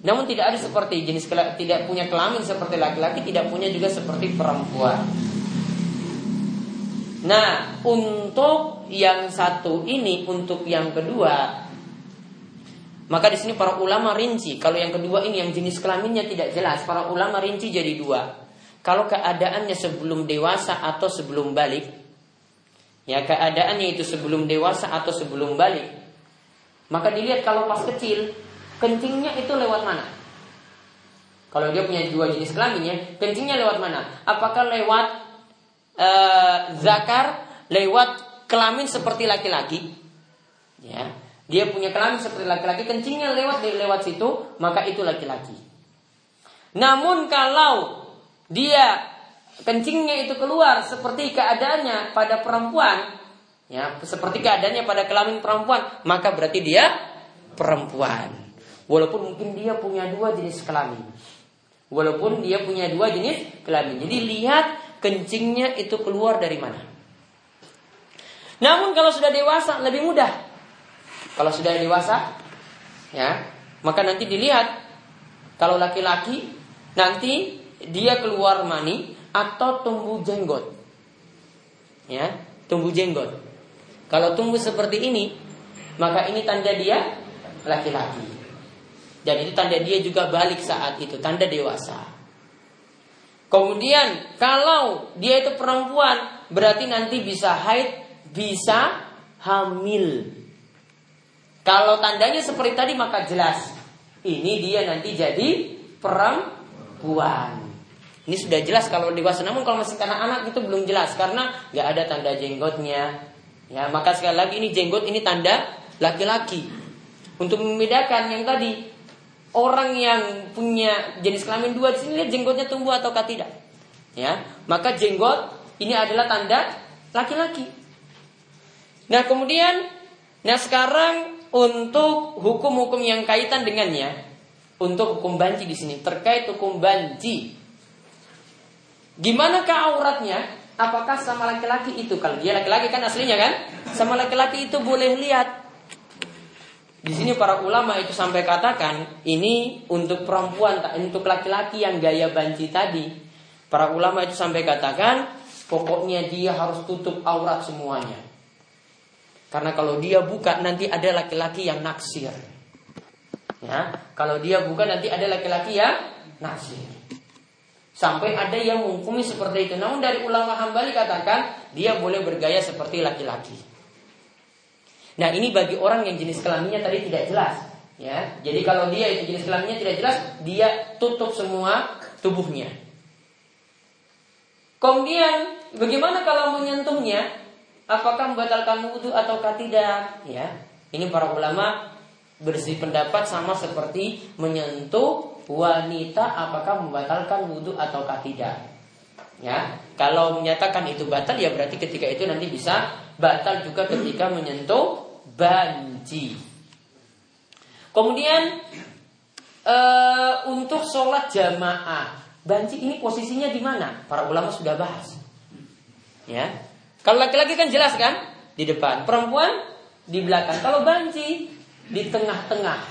Namun tidak ada seperti jenis tidak punya kelamin seperti laki-laki, tidak punya juga seperti perempuan. Nah, untuk yang satu ini, untuk yang kedua, maka di sini para ulama rinci. Kalau yang kedua ini yang jenis kelaminnya tidak jelas, para ulama rinci jadi dua. Kalau keadaannya sebelum dewasa atau sebelum balik, ya keadaannya itu sebelum dewasa atau sebelum balik, maka dilihat kalau pas kecil kencingnya itu lewat mana? Kalau dia punya dua jenis kelaminnya, kencingnya lewat mana? Apakah lewat uh, zakar, lewat kelamin seperti laki-laki? Ya, dia punya kelamin seperti laki-laki, kencingnya lewat lewat situ, maka itu laki-laki. Namun kalau dia kencingnya itu keluar seperti keadaannya pada perempuan, ya, seperti keadaannya pada kelamin perempuan, maka berarti dia perempuan. Walaupun mungkin dia punya dua jenis kelamin. Walaupun dia punya dua jenis kelamin. Jadi lihat kencingnya itu keluar dari mana. Namun kalau sudah dewasa lebih mudah. Kalau sudah dewasa, ya, maka nanti dilihat kalau laki-laki nanti dia keluar mani atau tumbuh jenggot. Ya, tumbuh jenggot. Kalau tumbuh seperti ini, maka ini tanda dia laki-laki. Dan itu tanda dia juga balik saat itu, tanda dewasa. Kemudian kalau dia itu perempuan, berarti nanti bisa haid, bisa hamil. Kalau tandanya seperti tadi maka jelas ini dia nanti jadi perempuan. Ini sudah jelas kalau dewasa. Namun kalau masih anak-anak itu belum jelas karena nggak ada tanda jenggotnya. Ya maka sekali lagi ini jenggot ini tanda laki-laki. Untuk membedakan yang tadi orang yang punya jenis kelamin dua di sini jenggotnya tumbuh atau tidak. Ya, maka jenggot ini adalah tanda laki-laki. Nah, kemudian nah sekarang untuk hukum-hukum yang kaitan dengannya, untuk hukum banci di sini terkait hukum banci. Gimana auratnya? Apakah sama laki-laki itu kalau dia laki-laki kan aslinya kan? Sama laki-laki itu boleh lihat di sini para ulama itu sampai katakan ini untuk perempuan, untuk laki-laki yang gaya banci tadi. Para ulama itu sampai katakan pokoknya dia harus tutup aurat semuanya. Karena kalau dia buka nanti ada laki-laki yang naksir. Ya, kalau dia buka nanti ada laki-laki yang naksir. Sampai ada yang menghukumi seperti itu. Namun dari ulama hambali katakan dia boleh bergaya seperti laki-laki. Nah ini bagi orang yang jenis kelaminnya tadi tidak jelas. Ya, jadi kalau dia itu jenis kelaminnya tidak jelas, dia tutup semua tubuhnya. Kemudian bagaimana kalau menyentuhnya? Apakah membatalkan wudhu atau tidak? Ya, ini para ulama bersih pendapat sama seperti menyentuh wanita apakah membatalkan wudhu atau tidak. Ya, kalau menyatakan itu batal ya berarti ketika itu nanti bisa batal juga ketika menyentuh banci. Kemudian e, untuk sholat jamaah, banci ini posisinya di mana? Para ulama sudah bahas. Ya, kalau laki-laki kan jelas kan di depan, perempuan di belakang. Kalau banci di tengah-tengah.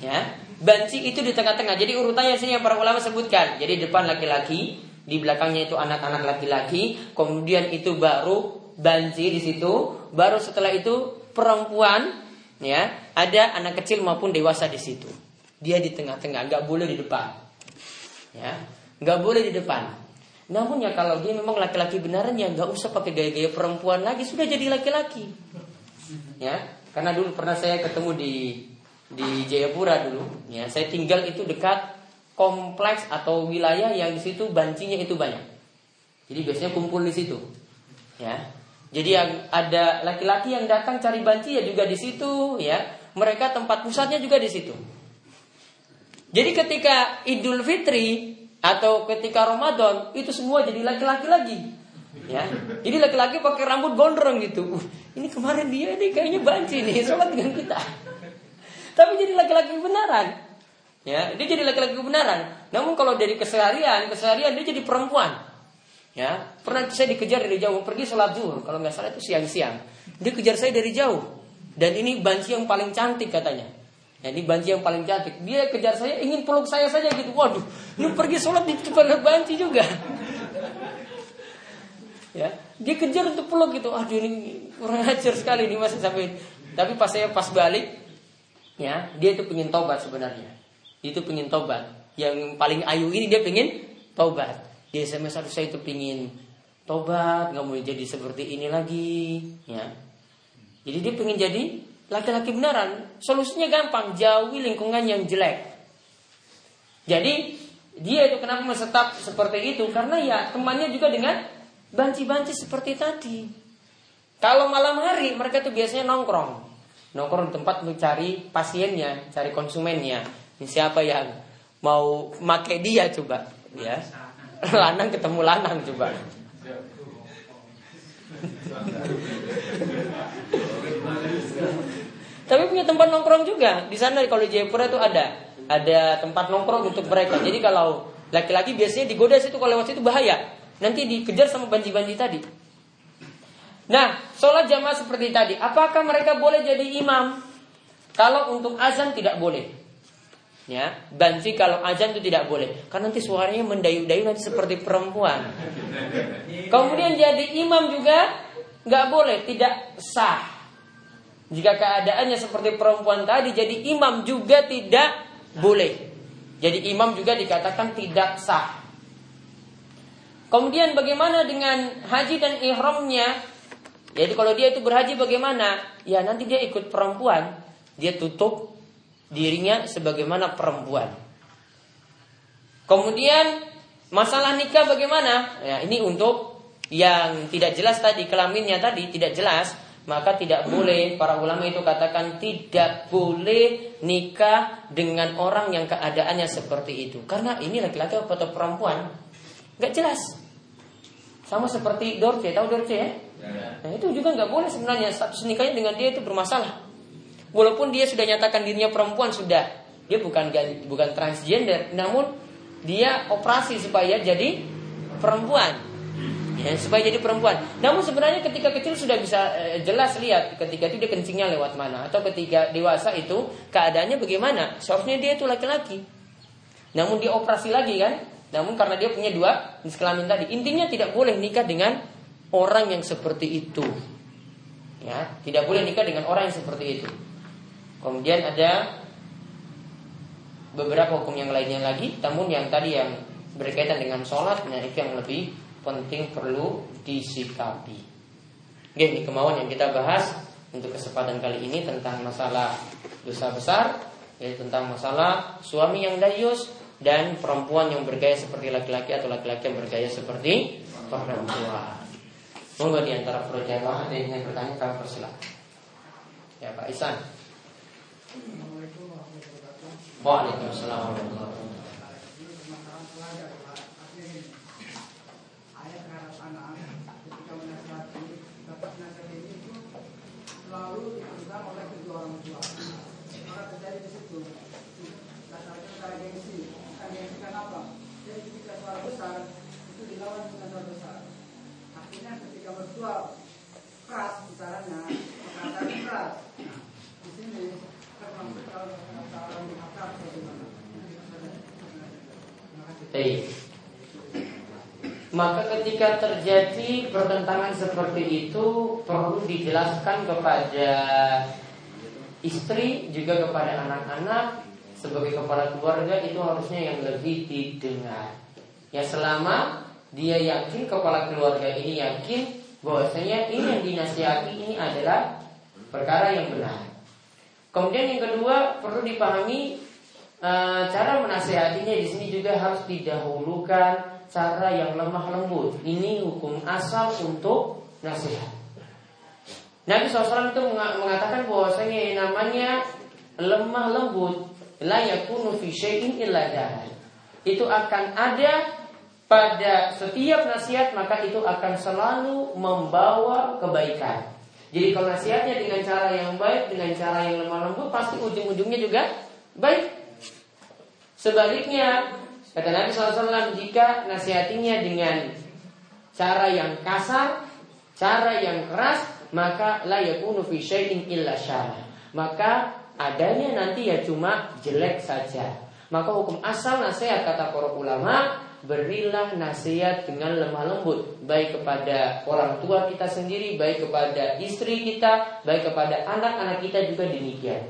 Ya, banci itu di tengah-tengah. Jadi urutannya sini yang para ulama sebutkan. Jadi depan laki-laki, di belakangnya itu anak-anak laki-laki, kemudian itu baru banci di situ, baru setelah itu perempuan ya, ada anak kecil maupun dewasa di situ. Dia di tengah-tengah, nggak boleh di depan. Ya, nggak boleh di depan. Namun ya kalau dia memang laki-laki benaran ya nggak usah pakai gaya-gaya perempuan lagi, sudah jadi laki-laki. Ya, karena dulu pernah saya ketemu di di Jayapura dulu, ya saya tinggal itu dekat kompleks atau wilayah yang di situ bancinya itu banyak. Jadi biasanya kumpul di situ. Ya, jadi yang ada laki-laki yang datang cari banci ya juga di situ ya. Mereka tempat pusatnya juga di situ. Jadi ketika Idul Fitri atau ketika Ramadan itu semua jadi laki-laki lagi. Ya. Jadi laki-laki pakai rambut gondrong gitu. Uh, ini kemarin dia nih kayaknya banci nih sholat dengan kita. Tapi jadi laki-laki benaran. Ya, dia jadi laki-laki benaran. Namun kalau dari keseharian, keseharian dia jadi perempuan. Ya, pernah saya dikejar dari jauh pergi sholat zuhur. Kalau nggak salah itu siang-siang. Dia kejar saya dari jauh. Dan ini banci yang paling cantik katanya. Ya, ini banci yang paling cantik. Dia kejar saya ingin peluk saya saja gitu. Waduh, ini pergi sholat di depan banci juga. ya, dia kejar untuk peluk gitu. Aduh ini kurang ajar sekali ini masih sampai. Tapi pas saya pas balik, ya dia itu pengen tobat sebenarnya. Dia itu pengen tobat. Yang paling ayu ini dia pengen tobat. Di SMS harus saya itu pingin tobat, nggak mau jadi seperti ini lagi, ya. Jadi dia pengen jadi laki-laki benaran. Solusinya gampang, jauhi lingkungan yang jelek. Jadi dia itu kenapa mesetap seperti itu? Karena ya temannya juga dengan banci-banci seperti tadi. Kalau malam hari mereka tuh biasanya nongkrong. Nongkrong di tempat untuk cari pasiennya, cari konsumennya. Ini siapa yang mau make dia coba, ya. lanang ketemu lanang coba. Tapi punya tempat nongkrong juga. Di sana kalau di Jayapura itu ada ada tempat nongkrong untuk mereka. Jadi kalau laki-laki biasanya digoda situ kalau lewat situ bahaya. Nanti dikejar sama banci-banci tadi. Nah, sholat jamaah seperti tadi, apakah mereka boleh jadi imam? Kalau untuk azan tidak boleh. Ya, banci kalau azan itu tidak boleh, karena nanti suaranya mendayu-dayu nanti seperti perempuan. Kemudian jadi imam juga nggak boleh, tidak sah. Jika keadaannya seperti perempuan tadi, jadi imam juga tidak boleh. Jadi imam juga dikatakan tidak sah. Kemudian bagaimana dengan haji dan ihramnya? Jadi kalau dia itu berhaji bagaimana? Ya nanti dia ikut perempuan, dia tutup dirinya sebagaimana perempuan. Kemudian masalah nikah bagaimana? Ya, ini untuk yang tidak jelas tadi kelaminnya tadi tidak jelas, maka tidak boleh para ulama itu katakan tidak boleh nikah dengan orang yang keadaannya seperti itu. Karena ini laki-laki atau perempuan nggak jelas. Sama seperti Dorce, tahu Dorce ya? Ya? Nah itu juga nggak boleh sebenarnya status nikahnya dengan dia itu bermasalah. Walaupun dia sudah nyatakan dirinya perempuan sudah, dia bukan bukan transgender, namun dia operasi supaya jadi perempuan. Ya, supaya jadi perempuan. Namun sebenarnya ketika kecil sudah bisa e, jelas lihat ketika itu dia kencingnya lewat mana atau ketika dewasa itu keadaannya bagaimana. Seharusnya dia itu laki-laki. Namun dia operasi lagi kan? Namun karena dia punya dua kelamin tadi, intinya tidak boleh nikah dengan orang yang seperti itu. Ya, tidak boleh nikah dengan orang yang seperti itu. Kemudian ada beberapa hukum yang lainnya lagi, namun yang tadi yang berkaitan dengan sholat, nah itu yang lebih penting perlu disikapi. Oke, ini kemauan yang kita bahas untuk kesempatan kali ini tentang masalah dosa besar, yaitu tentang masalah suami yang dayus dan perempuan yang bergaya seperti laki-laki atau laki-laki yang bergaya seperti perempuan. Monggo di antara perjalanan ada yang bertanya kami persilakan. Ya Pak Isan. Waalaikumsalam warahmatullahi selalu dipegang oleh kedua orang tua. Maka terjadi di situ. Dasarnya cara gengsi. Bukan gengsi kan apa? Jadi ketika suara besar itu dilawan dengan suara besar. Ketika mertua keras bicaranya, perkataan keras. Di sini termasuk kalau kata orang akar bagaimana? Baik. Maka ketika terjadi pertentangan seperti itu perlu dijelaskan kepada istri juga kepada anak-anak sebagai kepala keluarga itu harusnya yang lebih didengar. Ya selama dia yakin kepala keluarga ini yakin bahwasanya ini yang dinasihati ini adalah perkara yang benar. Kemudian yang kedua perlu dipahami e, cara menasihatinya di sini juga harus didahulukan cara yang lemah lembut. Ini hukum asal untuk nasihat. Nabi SAW itu mengatakan bahwasanya yang namanya lemah lembut la yakunu fi syai'in Itu akan ada pada setiap nasihat maka itu akan selalu membawa kebaikan. Jadi kalau nasihatnya dengan cara yang baik, dengan cara yang lemah lembut, pasti ujung-ujungnya juga baik. Sebaliknya, Kata Nabi SAW jika nasihatinya dengan cara yang kasar, cara yang keras, maka la yakunu fi syai'in illa syara. Maka adanya nanti ya cuma jelek saja. Maka hukum asal nasihat kata para ulama berilah nasihat dengan lemah lembut baik kepada orang tua kita sendiri, baik kepada istri kita, baik kepada anak-anak kita juga demikian.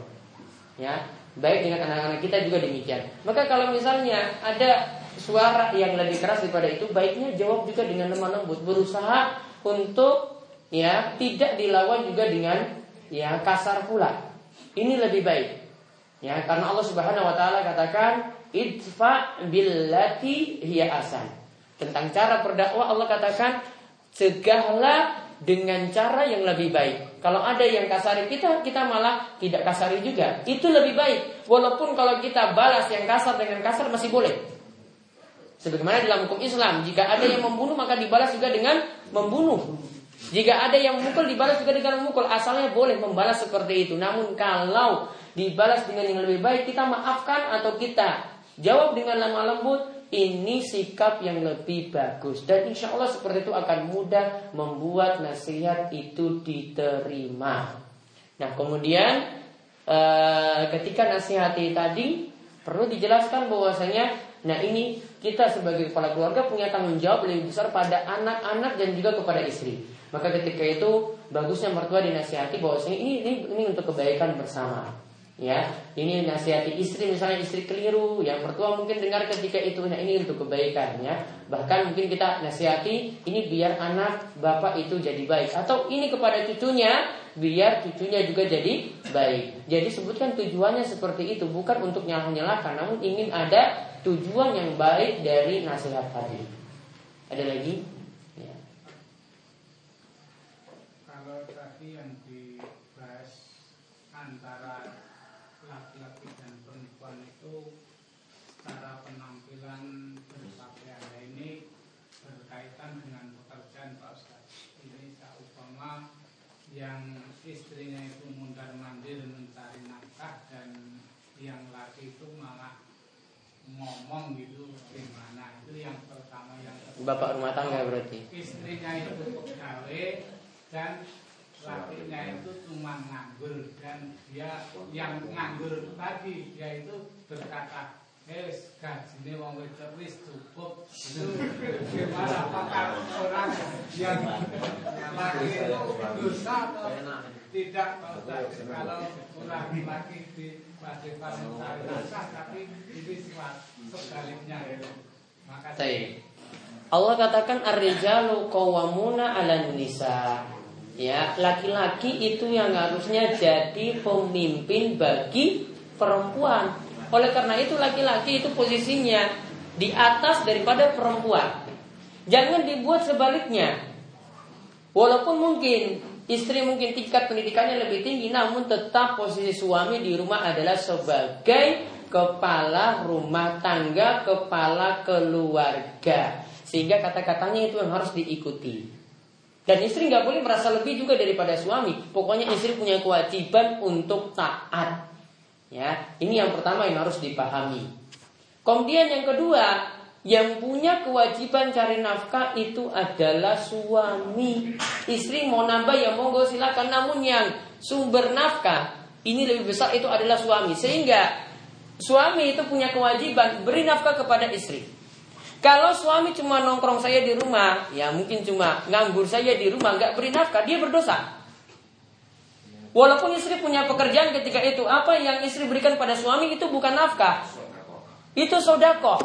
Ya, Baik dengan anak-anak kita juga demikian. Maka kalau misalnya ada suara yang lebih keras daripada itu, baiknya jawab juga dengan lemah lembut, berusaha untuk ya tidak dilawan juga dengan ya kasar pula. Ini lebih baik. Ya, karena Allah Subhanahu wa taala katakan idfa billati hiya asan. Tentang cara berdakwah Allah katakan cegahlah dengan cara yang lebih baik. Kalau ada yang kasari kita, kita malah tidak kasari juga. Itu lebih baik. Walaupun kalau kita balas yang kasar dengan kasar masih boleh. Sebagaimana dalam hukum Islam, jika ada yang membunuh maka dibalas juga dengan membunuh. Jika ada yang memukul dibalas juga dengan memukul, asalnya boleh membalas seperti itu. Namun kalau dibalas dengan yang lebih baik, kita maafkan atau kita jawab dengan lemah lembut, ini sikap yang lebih bagus. Dan insya Allah seperti itu akan mudah membuat nasihat itu diterima. Nah kemudian eh, ketika nasihati tadi perlu dijelaskan bahwasanya Nah ini kita sebagai kepala keluarga punya tanggung jawab lebih besar pada anak-anak dan juga kepada istri. Maka ketika itu bagusnya mertua dinasihati bahwasanya ini, ini ini untuk kebaikan bersama. Ya, ini nasihati istri misalnya istri keliru, yang mertua mungkin dengar ketika itu nah ini untuk kebaikan ya. Bahkan mungkin kita nasihati ini biar anak bapak itu jadi baik atau ini kepada cucunya biar cucunya juga jadi baik. Jadi sebutkan tujuannya seperti itu bukan untuk nyalah-nyalahkan namun ingin ada tujuan yang baik dari nasihat tadi. Ada lagi? Ya. Kalau tadi yang dibahas antara laki-laki dan perempuan itu cara penampilan berpakaian ini berkaitan dengan pekerjaan Pak Ustaz. Ini seumpama yang istrinya itu mundar mandir mencari nafkah dan yang laki itu malah ngomong gitu gimana itu yang pertama yang kedua. bapak rumah tangga berarti? Istrinya itu pegawai dan lakinya itu cuma nganggur dan dia yang nganggur tadi dia itu berkata eh gajinya wong wedok wis cukup. Gimana? Apakah orang yang laki itu dosa atau tidak kalau orang laki di kewajiban mencari nafkah tapi ini sebaliknya Makasih. Allah katakan ar-rijalu qawwamuna 'alan nisa. Ya, laki-laki itu yang harusnya jadi pemimpin bagi perempuan. Oleh karena itu laki-laki itu posisinya di atas daripada perempuan. Jangan dibuat sebaliknya. Walaupun mungkin Istri mungkin tingkat pendidikannya lebih tinggi namun tetap posisi suami di rumah adalah sebagai kepala rumah tangga, kepala keluarga. Sehingga kata-katanya itu yang harus diikuti. Dan istri nggak boleh merasa lebih juga daripada suami. Pokoknya istri punya kewajiban untuk taat. Ya, ini yang pertama yang harus dipahami. Kemudian yang kedua, yang punya kewajiban cari nafkah itu adalah suami. Istri mau nambah ya monggo silakan. Namun yang sumber nafkah ini lebih besar itu adalah suami. Sehingga suami itu punya kewajiban beri nafkah kepada istri. Kalau suami cuma nongkrong saya di rumah, ya mungkin cuma nganggur saya di rumah, nggak beri nafkah, dia berdosa. Walaupun istri punya pekerjaan ketika itu, apa yang istri berikan pada suami itu bukan nafkah, itu sodako.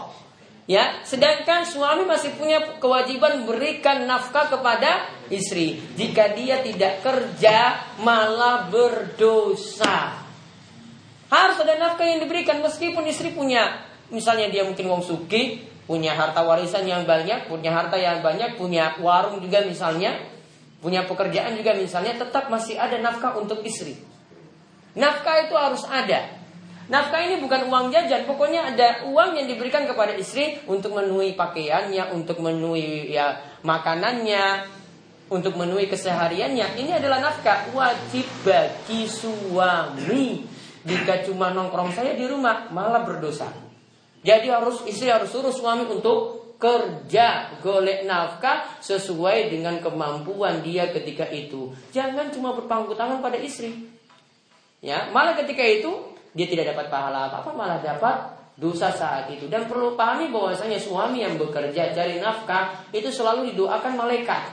Ya, sedangkan suami masih punya kewajiban berikan nafkah kepada istri. Jika dia tidak kerja, malah berdosa. Harus ada nafkah yang diberikan meskipun istri punya, misalnya dia mungkin wong suki, punya harta warisan yang banyak, punya harta yang banyak, punya warung juga misalnya, punya pekerjaan juga misalnya, tetap masih ada nafkah untuk istri. Nafkah itu harus ada. Nafkah ini bukan uang jajan, pokoknya ada uang yang diberikan kepada istri untuk memenuhi pakaiannya, untuk memenuhi ya makanannya, untuk memenuhi kesehariannya. Ini adalah nafkah wajib bagi suami. Jika cuma nongkrong saya di rumah, malah berdosa. Jadi harus istri harus suruh suami untuk kerja golek nafkah sesuai dengan kemampuan dia ketika itu. Jangan cuma berpangku tangan pada istri. Ya, malah ketika itu dia tidak dapat pahala apa-apa malah dapat dosa saat itu. Dan perlu pahami bahwasanya suami yang bekerja cari nafkah itu selalu didoakan malaikat.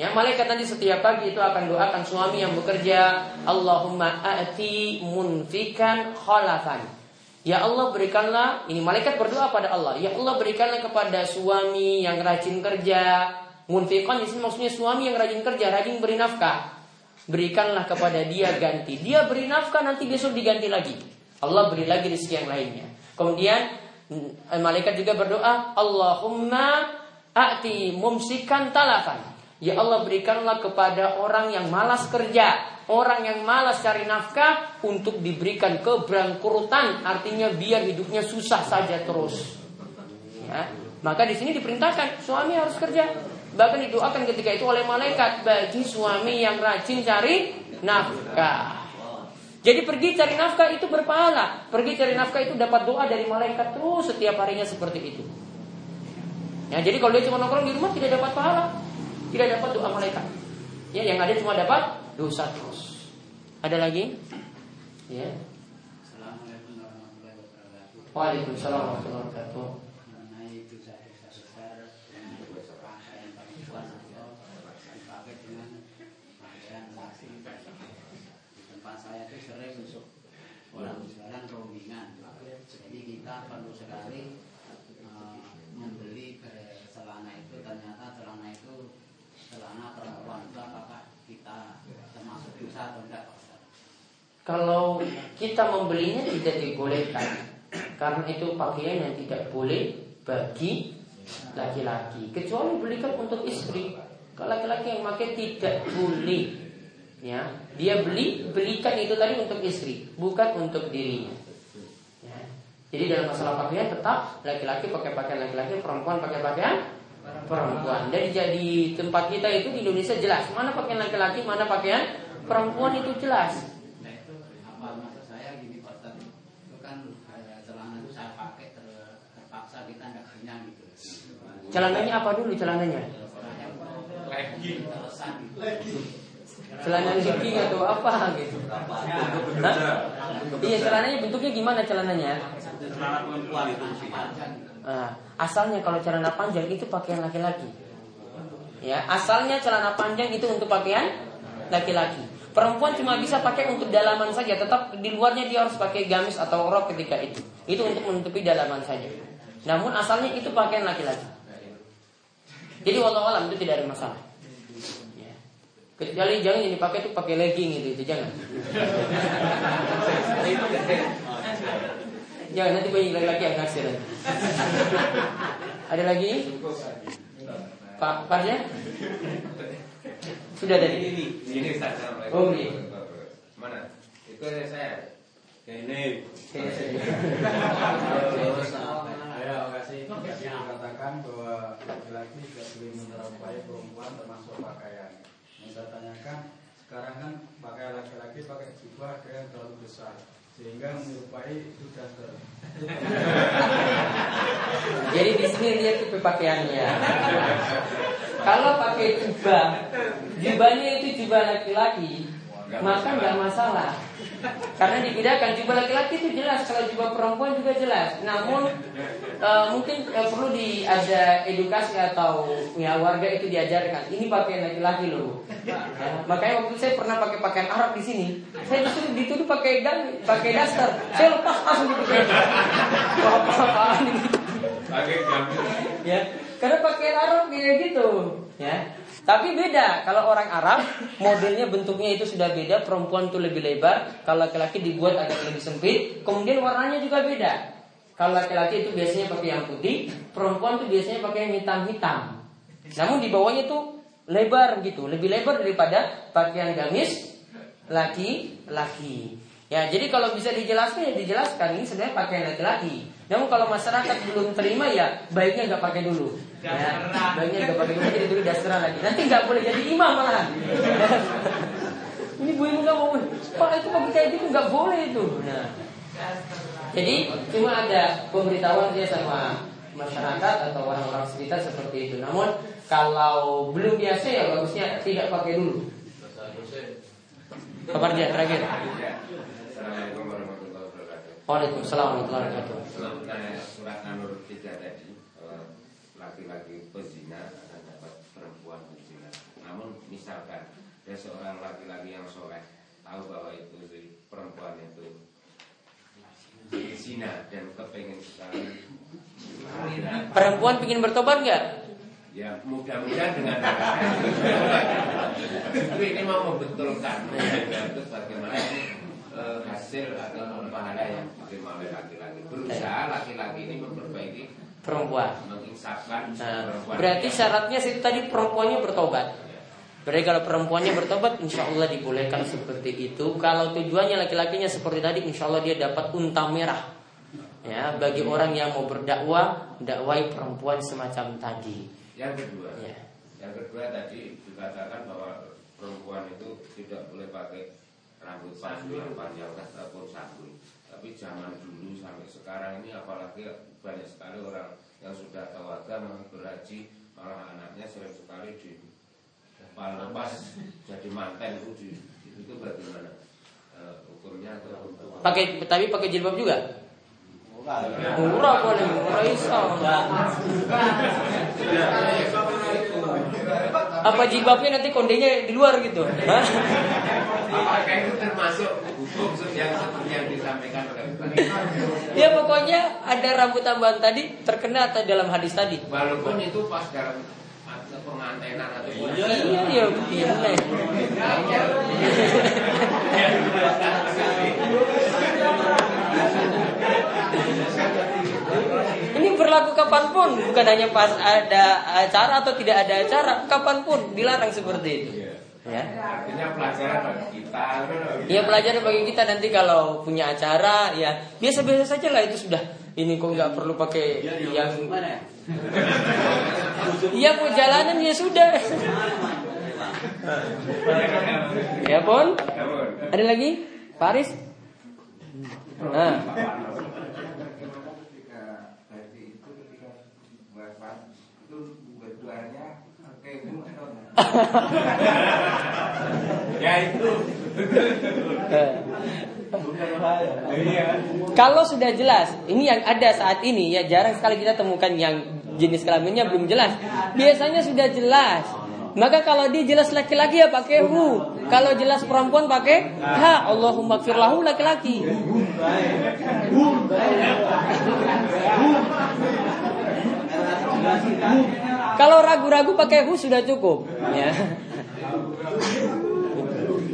Ya malaikat nanti setiap pagi itu akan doakan suami yang bekerja Allahumma ati munfikan khalafan. Ya Allah berikanlah ini malaikat berdoa pada Allah. Ya Allah berikanlah kepada suami yang rajin kerja. Munfikan di maksudnya suami yang rajin kerja rajin beri nafkah berikanlah kepada dia ganti. Dia beri nafkah nanti besok diganti lagi. Allah beri lagi rezeki yang lainnya. Kemudian mm, malaikat juga berdoa, Allahumma a'ti mumsikan talafan. Ya Allah berikanlah kepada orang yang malas kerja, orang yang malas cari nafkah untuk diberikan keberangkurutan, artinya biar hidupnya susah saja terus. Ya. Maka di sini diperintahkan suami harus kerja. Bahkan didoakan ketika itu oleh malaikat bagi suami yang rajin cari nafkah. Jadi pergi cari nafkah itu berpahala. Pergi cari nafkah itu dapat doa dari malaikat terus setiap harinya seperti itu. Ya, jadi kalau dia cuma nongkrong di rumah tidak dapat pahala, tidak dapat doa malaikat. Ya, yang ada cuma dapat dosa terus. Ada lagi? Ya. Assalamualaikum warahmatullahi wabarakatuh. Waalaikumsalam warahmatullahi wabarakatuh. Mengenai dosa-dosa besar yang pakaian perempuan atau dipakai dengan pakaian laki. Di tempat sering masuk orang jualan rombongan. Jadi kita perlu sekali eh, membeli ke celana itu ternyata celana itu celana perempuan itu apakah kita termasuk dosa atau enggak? Kalau kita membelinya tidak dibolehkan Karena itu pakaian yang tidak boleh bagi laki-laki Kecuali belikan untuk istri Kalau laki-laki yang pakai tidak boleh ya. Dia beli, belikan itu tadi untuk istri Bukan untuk dirinya. Ya. Jadi dalam masalah pakaian tetap Laki-laki pakai pakaian laki-laki Perempuan pakai pakaian perempuan. Dan jadi tempat kita itu di Indonesia jelas. Mana pakaian laki-laki, mana pakaian perempuan itu jelas. Celananya apa dulu celananya? Legging Celana legging atau apa gitu? Hah? Iya celananya bentuknya gimana celananya? Celana perempuan itu Ah, asalnya kalau celana panjang itu pakaian laki-laki. Ya, asalnya celana panjang itu untuk pakaian laki-laki. Perempuan cuma bisa pakai untuk dalaman saja, tetap di luarnya dia harus pakai gamis atau rok ketika itu. Itu untuk menutupi dalaman saja. Namun asalnya itu pakaian laki-laki. Jadi walau alam itu tidak ada masalah. Kecuali jangan yang dipakai itu pakai legging gitu, itu jangan. jangan nanti banyak laki-laki yang ngasih nanti. Ada lagi? Pak Parja? Sudah tadi. Ini, ini. Oh, iya. Mana? Itu saya. Ini. Ya, makasih. Yang katakan bahwa laki-laki tidak boleh menyerupai perempuan termasuk pakaian. Saya tanyakan, sekarang kan pakaian laki-laki pakai jubah ada yang terlalu besar sehingga menyerupai itu daster. Jadi di sini lihat tipe pakaiannya. Kalau pakai jubah, jubahnya itu jubah laki-laki, maka nggak masalah. Karena dibedakan jubah laki-laki itu jelas, kalau jubah perempuan juga jelas. Namun eh, mungkin eh, perlu di ada edukasi atau ya warga itu diajarkan. Ini pakaian laki-laki loh. Ya, makanya waktu saya pernah pakai pakaian Arab di sini, saya disuruh dituduh pakai dan pakai daster. Saya lepas langsung gitu apa-apaan ini Pakai ya karena pakaian Arab kayak gitu ya tapi beda kalau orang Arab modelnya bentuknya itu sudah beda perempuan itu lebih lebar kalau laki-laki dibuat agak lebih sempit kemudian warnanya juga beda kalau laki-laki itu biasanya pakai yang putih perempuan itu biasanya pakai yang hitam-hitam namun di bawahnya itu lebar gitu lebih lebar daripada pakaian gamis laki-laki ya jadi kalau bisa dijelaskan ya dijelaskan ini sebenarnya pakaian laki-laki namun kalau masyarakat belum terima ya baiknya nggak pakai dulu. Ya, baiknya nggak pakai dulu jadi dulu dasar lagi. Nanti nggak boleh jadi imam malahan. Ini bu ibu nggak mau, pak itu pakai kayak gitu nggak boleh itu. Nah, jadi cuma ada pemberitahuan dia sama masyarakat atau orang-orang sekitar seperti itu. Namun kalau belum biasa ya bagusnya tidak pakai dulu. Kabar dia terakhir. Assalamualaikum warahmatullahi wabarakatuh. Waalaikumsalam warahmatullahi wabarakatuh. Selamat surat An-Nur tadi laki-laki pezina akan dapat perempuan pezina. Namun misalkan ada seorang laki-laki yang soleh tahu bahwa itu perempuan itu zina dan kepengen sekali Perempuan ingin bertobat nggak? Ya mudah-mudahan dengan Justru ini mau membetulkan Itu bagaimana eh, hasil atau pahala yang diterima oleh laki-laki Berusaha laki-laki ini memperbaiki Perempuan. Menginsafkan Nah, perempuan berarti syaratnya situ tadi perempuannya bertobat. Berarti kalau perempuannya bertobat, insya Allah dibolehkan seperti itu. Kalau tujuannya laki-lakinya seperti tadi, insya Allah dia dapat unta merah. Ya, bagi orang yang mau berdakwah, dakwai perempuan semacam tadi. Yang kedua Ya. Yang kedua tadi dikatakan bahwa perempuan itu tidak boleh pakai rambut panjang yang panjang ataupun sabun. Tapi zaman dulu sampai sekarang ini apalagi banyak sekali orang yang sudah tahu agama berhaji malah anaknya sering sekali di lepas jadi manten itu di, itu bagaimana Eh, hukumnya atau Pakai tapi pakai jilbab juga? Murah boleh, murah iso. Apa jilbabnya nanti kondenya di luar gitu? Apakah itu termasuk hukum yang seperti yang disampaikan? Ya pokoknya ada rambut tambahan tadi terkena atau dalam hadis tadi. Walaupun itu pas dalam pengantenan atau Iya, iya, iya. Ini berlaku kapan pun, bukan hanya pas ada acara atau tidak ada acara, kapan pun dilarang seperti itu. Ya. Artinya pelajaran bagi kita. Ya pelajaran bagi kita nanti kalau punya acara ya biasa-biasa saja lah itu sudah. Ini kok nggak perlu pakai yang Iya mau jalanan ya sudah. ya pun. Ada lagi? Paris? Nah. Ya itu. Kalau sudah jelas, ini yang ada saat ini ya jarang sekali kita temukan yang jenis kelaminnya belum jelas. Biasanya sudah jelas. Maka kalau dia jelas laki-laki ya pakai hu. Kalau jelas perempuan pakai ha. Allahumma firlahu laki-laki. Kalau ragu-ragu pakai hu sudah cukup. Ya.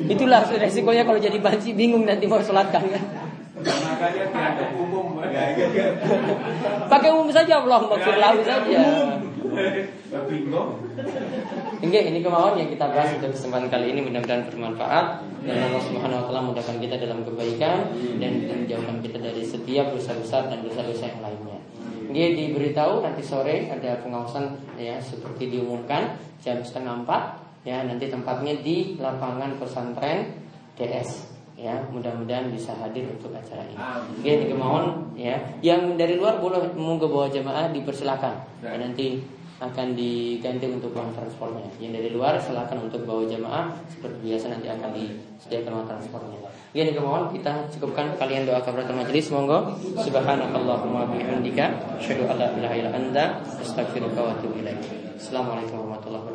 Itulah resikonya kalau jadi banci bingung nanti mau sholatkan kan. Makanya dianggap umum. Pakai umum saja Allah maghfir lahu saja. Bingung. Oke, ini kemauan yang kita bahas untuk kesempatan kali ini mudah-mudahan bermanfaat dan Allah Subhanahu wa taala mudahkan kita dalam kebaikan dan menjauhkan kita dari setiap dosa besar dan dosa-dosa yang lainnya. Dia diberitahu nanti sore ada pengawasan ya seperti diumumkan jam setengah empat ya nanti tempatnya di lapangan pesantren DS ya mudah-mudahan bisa hadir untuk acara ini. Oke, ini kemauan ya yang dari luar boleh mau ke bawah jamaah dipersilakan ya, nanti akan diganti untuk uang transportnya. Yang dari luar silakan untuk bawa jamaah seperti biasa nanti akan disediakan uang transportnya. Ini kemauan kita cukupkan kalian doa kafaratul majelis monggo. Subhanakallahumma bihamdika asyhadu an la ilaha illa anta astaghfiruka wa atubu ilaik. Assalamualaikum warahmatullahi wabarakatuh.